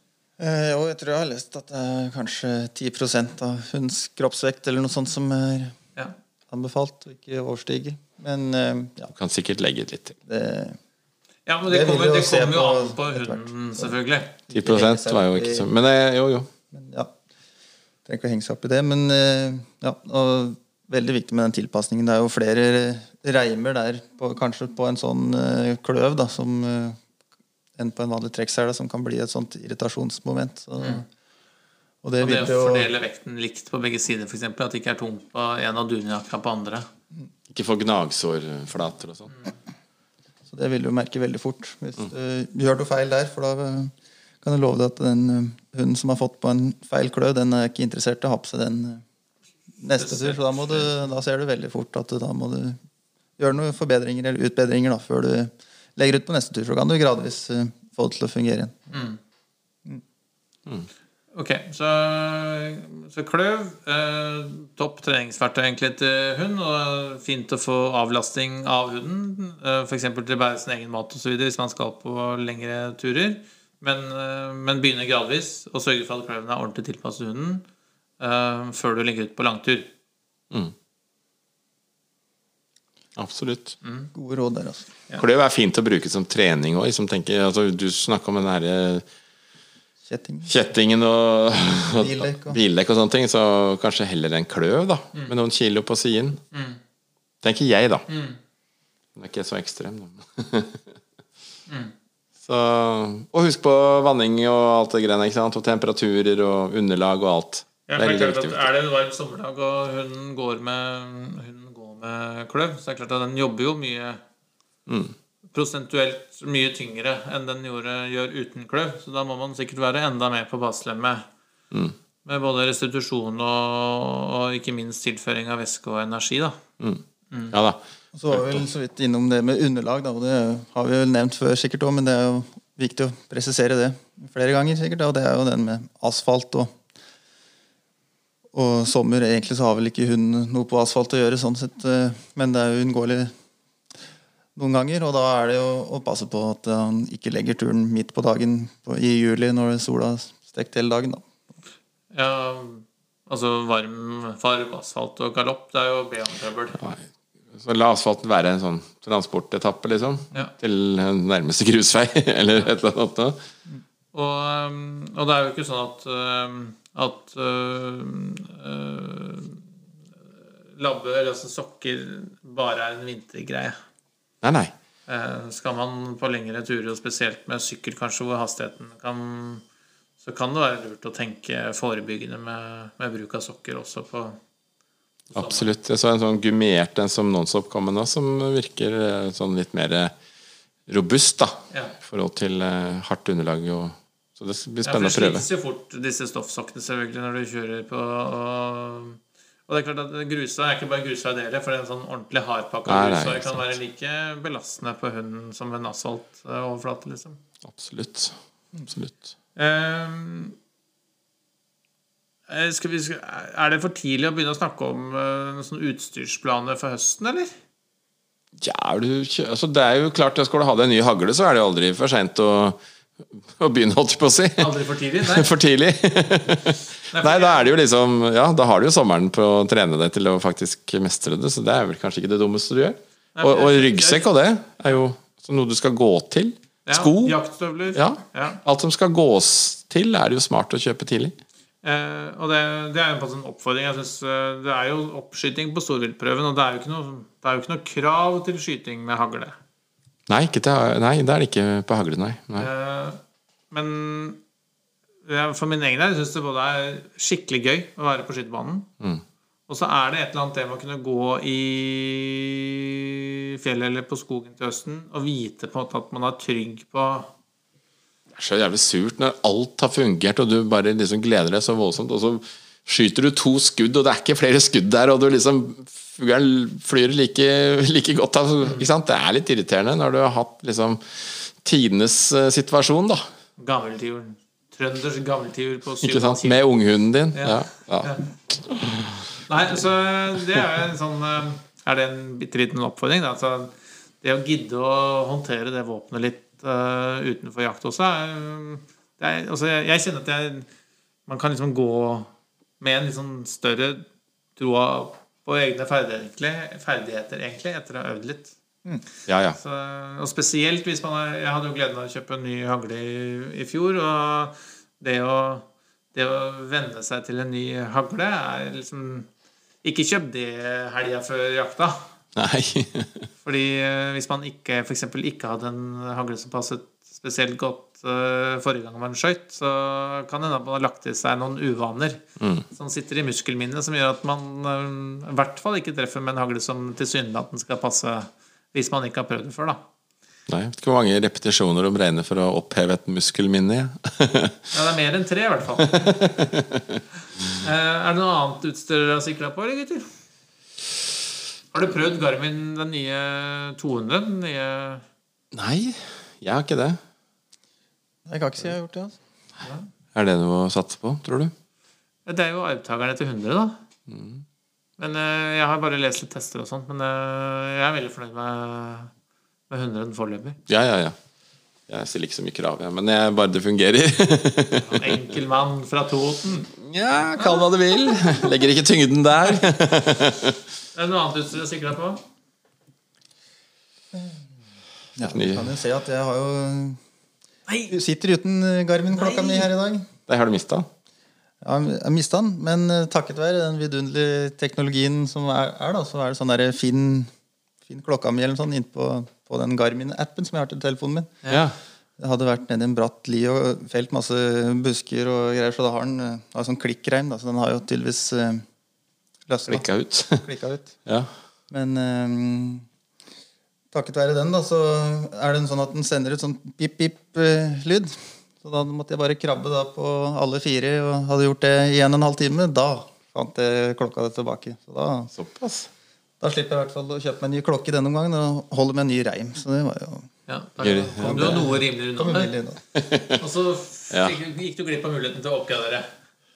Eh, jo, jeg tror jeg har lest at det er kanskje 10 av hunds kroppsvekt eller noe sånt som er Ja. anbefalt, og ikke overstiger. Men eh, ja, Du kan sikkert legge ut litt til. det Ja, men det Det kommer, jo det kommer jo an på hunden, selvfølgelig. 10 var jo ikke så Men det, jo, jo. Men ja, trenger ikke å henge seg opp i det. Men eh, ja, og veldig viktig med den tilpasningen. Det er jo flere reimer der, på, kanskje på en sånn eh, kløv, da, som eh, enn på en vanlig trekksele, som kan bli et sånt irritasjonsmoment. Så, Og det Mm. Og det å fordele vekten likt på begge sider, f.eks. At det ikke er tungt på en av dunjakka på andre. Ikke få gnagsårflater og sånn. Så det vil du merke veldig fort hvis du gjør noe feil der. For da kan jeg love deg at den hunden som har fått på en feil kløv, den er ikke interessert i å ha på seg den eh, neste tur. Så da, må du, da ser du veldig fort at du, da må du gjøre noen forbedringer eller utbedringer da, før du legger ut på neste tur. Så kan du gradvis eh, få det til å fungere igjen. Ok, så, så kløv. Eh, topp treningsverktøy egentlig til hund. Og fint å få avlasting av hunden. Eh, F.eks. til å bære sin egen mat osv. hvis man skal på lengre turer. Men, eh, men begynne gradvis og sørge for at kløven er ordentlig tilpasset hunden uh, før du legger ut på langtur. Absolutt. Gode råd der, altså. Kløv er fint å bruke som trening òg. Altså, du snakka om den herre Kjetting. kjettingen og, Bildekk og- bildekk og sånne ting, så kanskje heller en kløv, da. Med noen kilo på siden. Tenker jeg, da. Den er ikke så ekstrem, da. så, og husk på vanning og alt det greiene, ikke sant? Og temperaturer og underlag og alt. Ja, det er men veldig klart at er det en varm sommerdag og hunden går med, går med kløv, så er det klart at den jobber jo mye prosentuelt mye tyngre enn den gjorde, gjør uten kløv. Så da må man sikkert være enda mer på baselemmet. Med både restitusjon og, og ikke minst tilføring av væske og energi. da. Ja da. Og så var vi vel så vidt innom det med underlag, da, og det har vi vel nevnt før sikkert òg, men det er jo viktig å presisere det flere ganger sikkert, og det er jo den med asfalt og og sommer, egentlig så har vel ikke hunden noe på asfalt å gjøre, sånn sett, eh, men det er jo unngåelig noen ganger, og da er det jo å passe på at han ikke legger turen midt på dagen på, i juli når sola har stekt hele dagen. da. Ja, altså varm farv, asfalt og galopp, det er jo B-trøbbel. Så la asfalten være en sånn transportetappe, liksom. Ja. Til nærmeste grusvei, eller et eller annet. da. Og, um, og det er jo ikke sånn at, um, at uh, uh, eller altså sokker, bare er en vintergreie. Nei, nei. Uh, skal man på lengre turer, og spesielt med sykkel kanskje, hvor hastigheten kan Så kan det være lurt å tenke forebyggende med, med bruk av sokker også på Absolutt. Jeg så en sånn gummiert en som Nonstop kom med nå, som virker eh, sånn litt mer eh, robust, da. Ja. I forhold til eh, hardt underlag og Så det blir Ja, spennende det å prøve. slites jo fort, disse stoffsokkene, selvfølgelig, når du kjører på og, og det er klart at grusa er ikke bare grusa det heller, for en sånn ordentlig hardpakka grusa. Det kan sant. være like belastende på hunden som en asfaltoverflate, liksom. Absolutt. Absolutt. Eh, skal vi, skal, er det for tidlig å begynne å snakke om uh, utstyrsplaner for høsten, eller? Ja, er du, altså det er jo klart Skal du ha deg en ny hagle, så er det aldri for seint å, å begynne, holdt jeg på å si. Aldri for tidlig? Nei. For tidlig. Nei, da er det jo liksom Ja, da har du jo sommeren på å trene deg til å faktisk mestre det, så det er vel kanskje ikke det dummeste du gjør. Nei, Og, og ryggsekk og det er jo noe du skal gå til. Ja, Sko. Jaktstøvler. Ja. Ja. Alt som skal gås til, er det jo smart å kjøpe tidlig. Eh, og det, det er jo en sånn oppfordring. Jeg synes, eh, det er jo oppskyting på storviltprøven, og det er noe, det er jo ikke noe krav til skyting med hagle. Nei, ikke til, nei det er det ikke på hagle, nei. nei. Eh, men ja, for min egen del syns det både er skikkelig gøy å være på skytebanen. Og så er det et eller annet det med å kunne gå i fjellet eller på skogen til høsten og vite på en måte at man er trygg på er så jævlig surt når alt har fungert, og du bare liksom gleder deg så voldsomt, og så skyter du to skudd, og det er ikke flere skudd der, og du liksom Fuglen flyr like, like godt av. Ikke sant? Det er litt irriterende når du har hatt liksom tidenes eh, situasjon, da. gammeltiuren. Trønders gammeltiur på Ikke sant? Med unghunden din. Ja. Ja. ja. Nei, så det er jo en sånn eh, Er det en bitte liten oppfordring? Da? Altså, det å gidde å håndtere det våpenet litt eh, utenfor jakt også er, det er altså, jeg, kjenner at jeg Man kan liksom gå med en litt sånn større troa på egne ferdigheter, ferdigheter, egentlig, etter å ha øvd litt. ja, ja. Så, og spesielt hvis man har, Jeg hadde jo gleden av å kjøpe en ny hagle i, i fjor. Og det å, det å venne seg til en ny hagle er liksom Ikke kjøp det helga før jakta. Nei. Fordi eh, hvis man ikke eksempel ikke hadde en hagle som passet spesielt godt eh, forrige gang man skøyt, så kan det hende at man har lagt i seg noen uvaner som sitter i muskelminnet, som gjør at man eh, i hvert fall ikke treffer med en hagle som tilsynelatende skal passe hvis man ikke har prøvd det før, da. Nei, vet ikke hvor mange repetisjoner de regner for å oppheve et muskelminne. Ja. Det er mer enn tre, i hvert fall. Er det noe annet utstyr dere har sikla på, eller gutter? Har du prøvd Garmin den nye 200? Den nye Nei, jeg har ikke det. Jeg kan ikke si jeg har gjort det. altså. Er det noe å satse på, tror du? Det er jo arvtakerne til 100, da. Men eh, Jeg har bare lest litt tester og sånt, men eh, jeg er veldig fornøyd med, med 100 foreløpig. Ja, ja, ja. Jeg stiller ikke så mye krav, jeg, men jeg, bare det fungerer. Enkel mann fra Toten. ja, kall hva du vil. Legger ikke tyngden der. Er det noe annet utstyr sikrer sikre deg på? Ja, du kan jo se at jeg har jo Nei! Du sitter uten eh, Garmin-klokka mi her i dag. Det har du mista. Ja, jeg mista den, men eh, takket være den vidunderlige teknologien som er, er da, så er det sånn der fin, fin klokka mi eller sånt innpå på den Garmin-appen som jeg har til telefonen min. Ja. Jeg hadde vært nedi i en bratt li og felt masse busker og greier, så da har den eh, har sånn klikkreim, da, så den har jo tydeligvis uh. Klikka ut. Klikka ut. ja. Men eh, takket være den, da, så er det en sånn at den sender ut sånn pip-pip-lyd. Så da måtte jeg bare krabbe da på alle fire, og hadde gjort det i en og en halv time. Da fant jeg klokka tilbake. Så da, Såpass. da slipper jeg i hvert fall å kjøpe meg en ny klokke denne omgangen og holde med en ny reim. Så det var jo Ja, det. kom du har noe rimeligere unna. Og så gikk du glipp av muligheten til å oppgradere.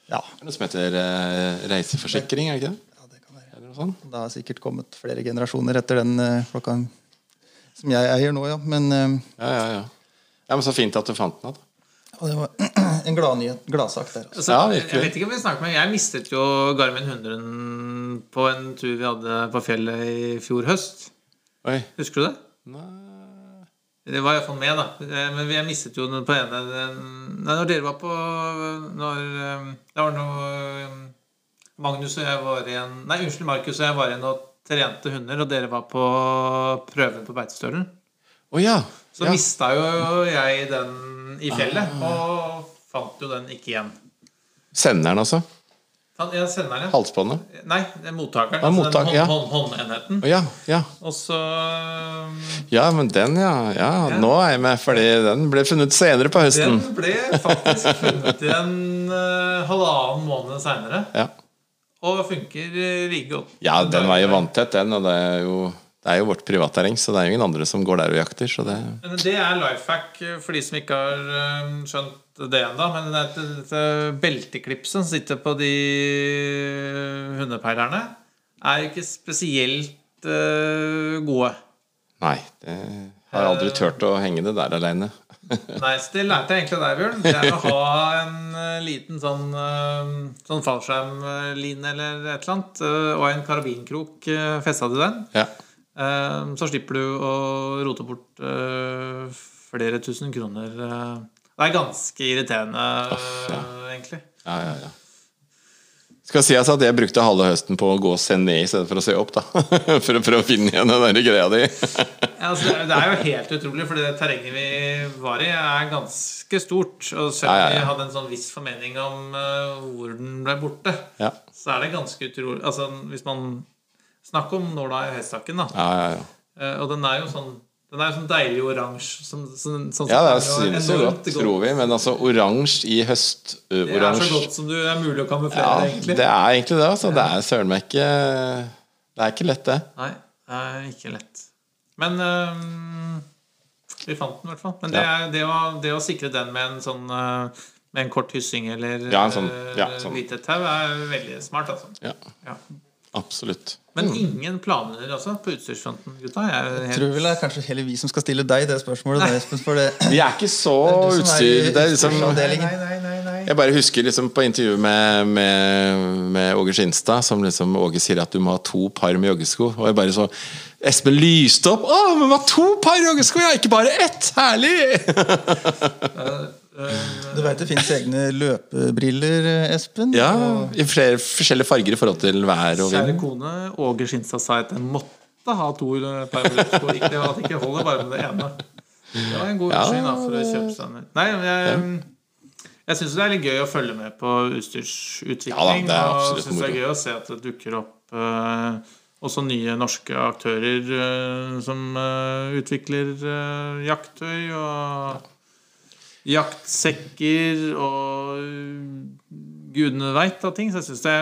Ja, Det er noe som heter eh, reiseforsikring, er det ikke det? Ja, det har sikkert kommet flere generasjoner etter den uh, klokka som jeg eier nå, ja. Men uh, Ja, ja, ja. ja, Men så fint at du fant den. da. og det var en gladnyhet, gladsak der. Altså. Ja, jeg vet ikke om vi snakker med Jeg mistet jo Garmin 100 på en tur vi hadde på fjellet i fjor høst. Oi. Husker du det? Nei. Det var iallfall med, da. Eh, Men jeg mistet jo den på ene den- Nei, når dere var på Når Det var noe Magnus og jeg var igjen Nei, unnskyld, Markus og jeg var igjen og trente hunder, og dere var på prøven på Beitestølen. Oh, ja. Så ja. mista jo jeg den i fjellet, og fant jo den ikke igjen. Senderen, altså. Ja, senderen, ja. Halsbåndet. Nei, det er mottakeren. Ja, altså mottak, den ja. hånd, hånd, håndenheten. Ja. Ja. Og så um, ja, men den, ja. ja. Nå er jeg med, fordi den ble funnet senere på høsten. Den ble faktisk funnet igjen uh, halvannen måned seinere. Ja. Og funker uh, like godt. ja, den var jo vanntett, den. Og det er jo, det er jo vårt privatterreng, så det er jo ingen andre som går der og jakter. Så det Men det er life hack uh, for de som ikke har um, skjønt det ennå. Men det et- dette belteklipset som sitter på de hundepeilerne, er ikke spesielt gode. Nei. Det har aldri turt å henge det der aleine. Nei, så det lærte jeg egentlig av deg, Bjørn. Det er å ha en eh, liten sånn, uh, sånn fallskjermline eller et eller annet, eh, og en karabinkrok festa til den. Ja. Eh, så slipper du å rote bort eh, flere tusen kroner. eh. Det er ganske irriterende, ja. eh, egentlig. Ja, ja, ja. Skal sies at jeg brukte halve høsten på å gå og se ned i stedet for å se opp. da For å prøve å finne igjen den der greia di. Ja, altså, det, er, jo helt utrolig, for det terrenget vi var i, er ganske stort. Og selv om Ja, ja, ja. vi hadde en sånn viss formening om uh, hvor den ble borte, Ja, så er det ganske utrolig Altså, hvis man snakker om nåla i høystakken, da. ja, ja, ja. Eh, og den er jo sånn Den er jo sånn deilig oransje. Som, sånn, sånn ja det synes jo godt, tror vi. Men altså oransje i høst Det er så godt som det er mulig å kamuflere, Ja, egentlig. det er egentlig det. Altså. Det er søren meg ikke Det er ikke lett, det. Nei, det er ikke lett. Men øh, vi fant den i hvert fall. Men det, Ja. er, det, å, det å sikre den med en sånn øh, Med en kort hyssing eller Ja, en sånn- øh, ja, sånn. lite tau er veldig smart, altså. Ja, Ja. absolutt. Men ingen planer altså, på utstyrsfronten, gutta? Jeg helt... Jeg tror vel det er kanskje heller vi som skal stille deg det spørsmålet. For det, Vi er ikke så utstyr... Er liksom nei, nei, nei, nei. Jeg bare husker liksom på intervjuet med, med, med Åge Skinstad, som liksom Åge sier at du må ha to par med joggesko. Og jeg bare så Espen lyste opp. 'Å, men var to par joggesko? Ja, ikke bare ett! Herlig!' du veit det fins egne løpebriller, Espen? Ja, Og I flere forskjellige farger i forhold til vær og Kjære kone, Åge Skinstad sa at jeg måtte ha to par med løpsko. Ikke det at ikke holder bare med det ene. Det var en god Ja. unnskyldning da, for å kjøpe seg en Nei, jeg, jeg syns det er litt gøy å følge med på utstyrsutvikling. Ja da, det er og syns synes det er gøy å se at det dukker opp eh, også nye norske aktører uh, som uh, utvikler uh, jakttøy og jaktsekker og gudene veit av ting. Så jeg syns det,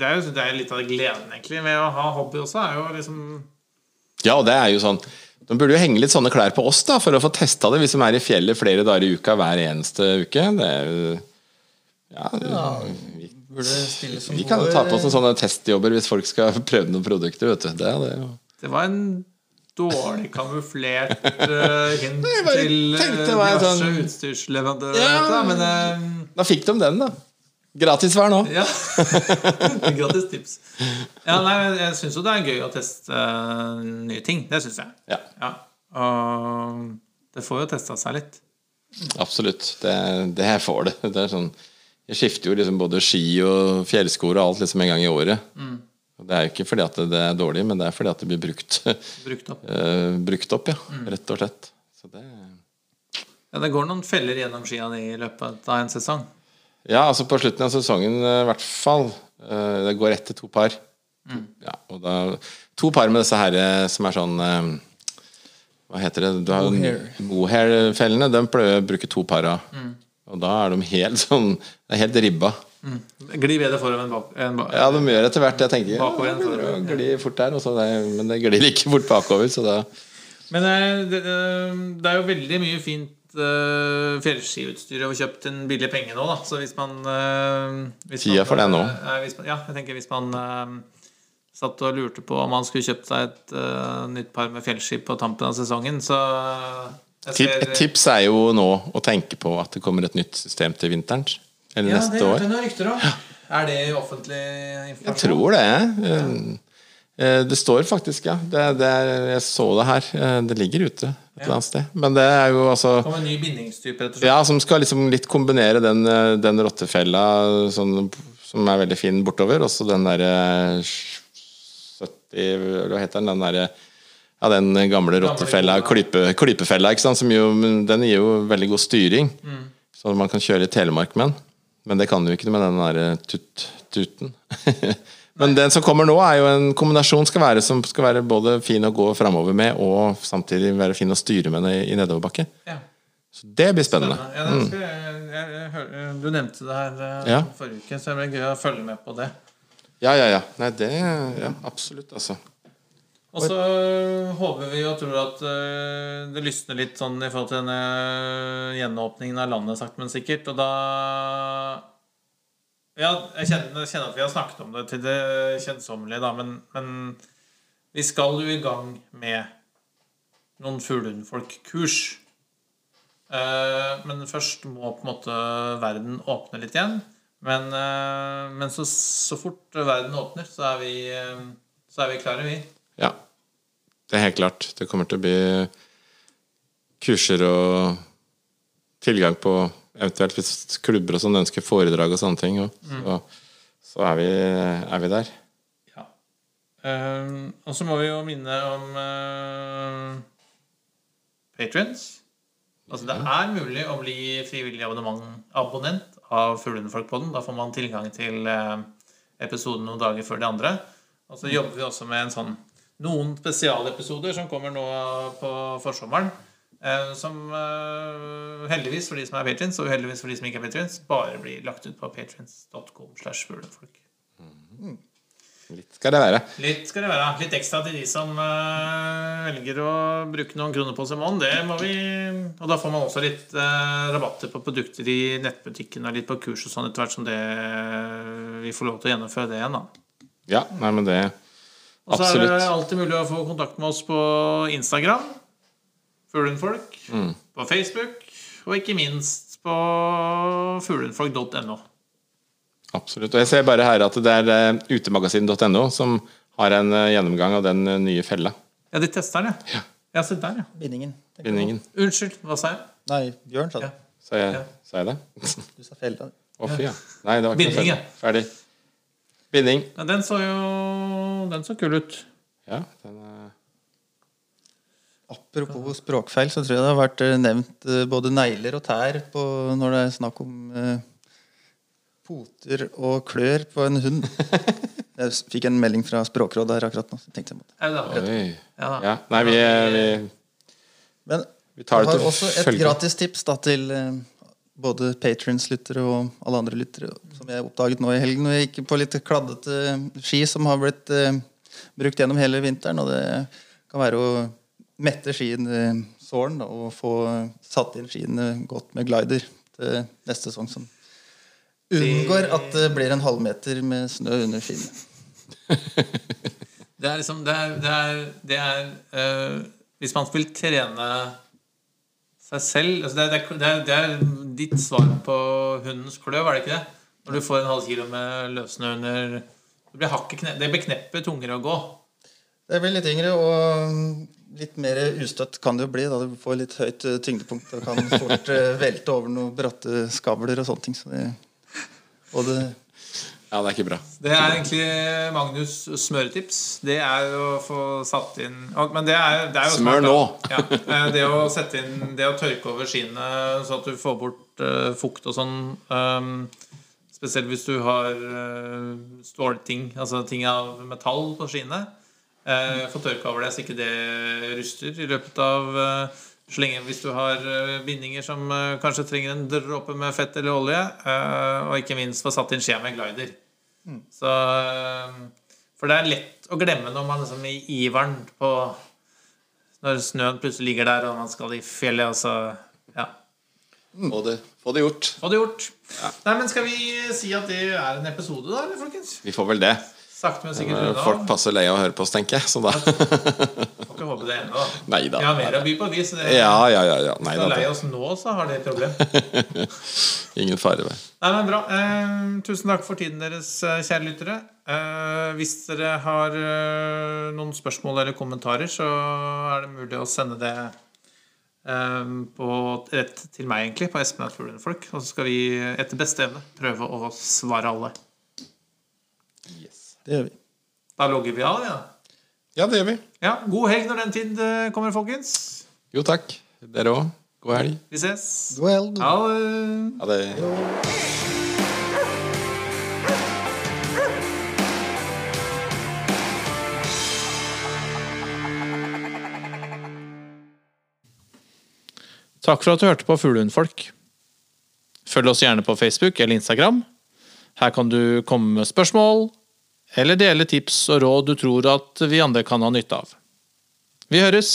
det, det er litt av gleden egentlig ved å ha hobby også. er jo liksom Ja, og det er jo sånn De burde jo henge litt sånne klær på oss da for å få testa det, hvis de er i fjellet flere dager i uka hver eneste uke. Det er jo ja, som vi kan jo ta på oss noen sånne testjobber hvis folk skal prøve noen produkter. vet du. Det, er det. Det var en dårlig kamuflert uh, hint til en diverse sånn- utstyrsleverandører. Ja. Men uh, Da fikk de den, da. Gratis hver nå. ja. Gratis tips. Ja, nei, jeg syns jo det er gøy å teste uh, nye ting. Det syns jeg. Ja, Ja. Og det får jo testa seg litt. absolutt. Det, det her får det. det er sånn, jeg skifter jo liksom både ski og fjellsko og alt liksom en gang i året. Og Det er jo ikke fordi at det er dårlig, men det er fordi at det blir brukt, Brukt opp. uh, brukt opp, ja. Rett og slett. Så det Ja, det går noen feller gjennom skia i løpet av en sesong. Ja, altså på slutten av sesongen eh, i hvert fall. Uh, Det går ett til to par. Ja, og da, to par med disse her som er sånn uh, Hva heter det? Du har Mohair. Mohair-fellene. De pleier jeg å bruke to par av. Og da er de helt sånn Det er helt ribba. Gli bedre forover enn bak. En bak. Ja, de gjør etter hvert. Jeg tenker Bakover ja, det forover. begynner gli fort der, det, men det glir ikke fort bakover. Så da Men eh, det, eh, det er jo veldig mye fint uh, fjellskiutstyr å få kjøpt til en billig penge nå, da. Så hvis man eh, hvis Tida man, for det nå. eh, man, ja, jeg tenker hvis man uh, satt og lurte på om man skulle kjøpt seg et uh, nytt par med fjellski på tampen av sesongen, så eh, ser- Et tips er jo nå å tenke på at det kommer et nytt system til vinteren. Eller ja, neste det år. Det er, rykter om. Er det offentlig informasjon? Jeg tror det. Ja. Det står faktisk, ja. Det, det er, jeg så det her. Eh, Det ligger ute et eller annet sted. Men det er jo altså Som en ny bindingstype, rett og slett. Ja, som skal liksom litt kombinere den, eh, den rottefella sånn, som er veldig fin bortover, og så den derre 70 Hva heter den? Den derre ja, den gamle rottefella, klype, klypefella, ikke sant? Som jo, den gir jo veldig god styring. Så man kan kjøre i Telemark med den. Men det kan du ikke med den der tut, tuten. Men den som kommer nå, er jo en kombinasjon skal være, som skal være både fin å gå framover med, og samtidig være fin å styre med i nedoverbakke. Ja. Så det blir spennende. Ja, det skal jeg, jeg, jeg, du nevnte det her eh, Ja. forrige uke, så det blir gøy å følge med på det. Ja, ja, ja. Nei, det Ja, absolutt, altså. Og så håper vi og tror at eh, det lysner litt sånn i forhold til denne gjenåpningen av landet, sakte, men sikkert. Og da Ja, jeg kjenner, kjenner at vi har snakket om det til det kjedsommelige, da, men, men vi skal jo i gang med noen fuglehundfolk-kurs. Eh, men først må på en måte verden åpne litt igjen. Men, eh, men så, så fort verden åpner, så er vi, så er vi klare, vi. Ja. Det er helt klart. Det kommer til å bli kurser og tilgang på eventuelt hvis klubber og sånn ønsker foredrag og sånne ting. Og, så, så er, vi, er vi der. Ja. Eh, og så må vi jo minne om uh, patrions. Altså, det er mulig å bli frivillig abonnent av Fuglehundfolkpodden. Da får man tilgang til uh, episoden noen dager før de andre. Og så jobber vi også med en sånn noen spesialepisoder som kommer nå på forsommeren. eh, som eh, heldigvis for de som er patrients, og uheldigvis for de som ikke er patrients, bare blir lagt ut på patrients.com. fuglehundfolk. Litt skal det være. Litt skal det være. Litt ekstra til de som eh, velger å bruke noen kroner på må vi Og da får man også litt rabatter på produkter i nettbutikken og litt på kurs og sånn etter hvert som det vi får lov til å gjennomføre det igjen, da. Ja, nei, men det Og så er det alltid mulig å få kontakt med oss på Instagram. Fuglehundfolk. På Facebook. Og ikke minst på fuglehundfolk.no. Absolutt. Og jeg ser bare her at det er eh, utemagasin.no som har en eh, gjennomgang av den eh, nye fella. Ja, de tester den, ja. Ja, se der, ja. Bindingen. Bindingen. Unnskyld, hva sa jeg? Nei, Bjørn sa det. Ja. Sa jeg, Ja. sa jeg det? Du sa fella. Å, fy, ja. Nei, det var ikke Binding, noe ja. Ferdig. Binding. Ja, den så jo Den så kul ut. Ja, den er Apropos språkfeil, så tror jeg det har vært eh, nevnt eh, både negler og tær på, når det er snakk om eh, poter og klør på en hund. Jeg fikk en melding fra Språkrådet her akkurat nå. så tenkte jeg måtte. Oi. Ja. Ja. Nei, vi, vi Men Vi tar jeg det har til også et følge. gratis tips da, til, eh, både patrons-lyttere og alle andre lyttere, som jeg oppdaget nå i helgen. Og jeg gikk på litt kladdete ski som har blitt eh, brukt gjennom hele vinteren. Og det kan være å mette skien eh, såren og få satt inn skiene godt med glider til neste sesong. Som unngår at det blir en halvmeter med snø under skiene. Det er liksom Det er, det er, det er eh, Hvis man vil trene seg selv altså det, er, det, er, det er ditt svar på hundens kløv, er det ikke det? Når du får en halv kilo med løssnø under Det blir kneppet tungere å gå. Det blir litt yngre og litt mer ustøtt kan det jo bli. da Du får litt høyt eh, tyngdepunkt og kan fort eh, velte over noen bratte skavler og sånne ting. Så det, og det Ja, det er ikke bra. Det er egentlig Magnus' smøretips. Det er å få satt inn Men det er, det er jo Smør nå. Ja, eh, det å sette inn Det å tørke over skiene så at du får bort uh, fukt og sånn. Um, spesielt hvis du har uh, stålting, altså ting av metall på skiene. Uh, få tørka over det så ikke det ruster i løpet av uh, så lenge hvis du har eh, bindinger som eh, kanskje trenger en dråpe med fett eller olje, eh, og ikke minst få satt inn skje med glider. Så, eh, for det er lett å glemme når man liksom i iveren på Når snøen plutselig ligger der, og man skal i fjellet, og så Ja. Få det, få det gjort. Få det gjort. Nei, men skal vi si at det er en episode, da, eller, folkens? Vi får vel det. Sakte, men sikkert Eh, unna. Folk passer lei av å høre på oss, tenker jeg. Så da Får ikke håpe det ennå. Vi har mer å by på, vi. Så det, Ja, ja, ja. ja. Nei skal da. lei oss nå, så har det et problem. Ingen fare ved. Nei, men bra. Eh, tusen takk for tiden deres, eh, kjære lyttere. Eh, hvis dere har eh, noen spørsmål eller kommentarer, så er det mulig å sende det eh, på, rett til meg, egentlig, på Espen at Fuglenfolk. Og så skal vi etter beste evne prøve å svare alle. Det gjør vi. Da logger vi av, ja. Ja, det gjør vi. ja. God helg når den tid eh, kommer, folkens. Jo, takk. Dere òg. God helg. Vi ses. God helg. Ha det. Ha det. Takk for at du hørte på Fuglehundfolk. Følg oss gjerne på Facebook eller Instagram. Her kan du komme med spørsmål, eller dele tips og råd du tror at vi andre kan ha nytte av. Vi høres!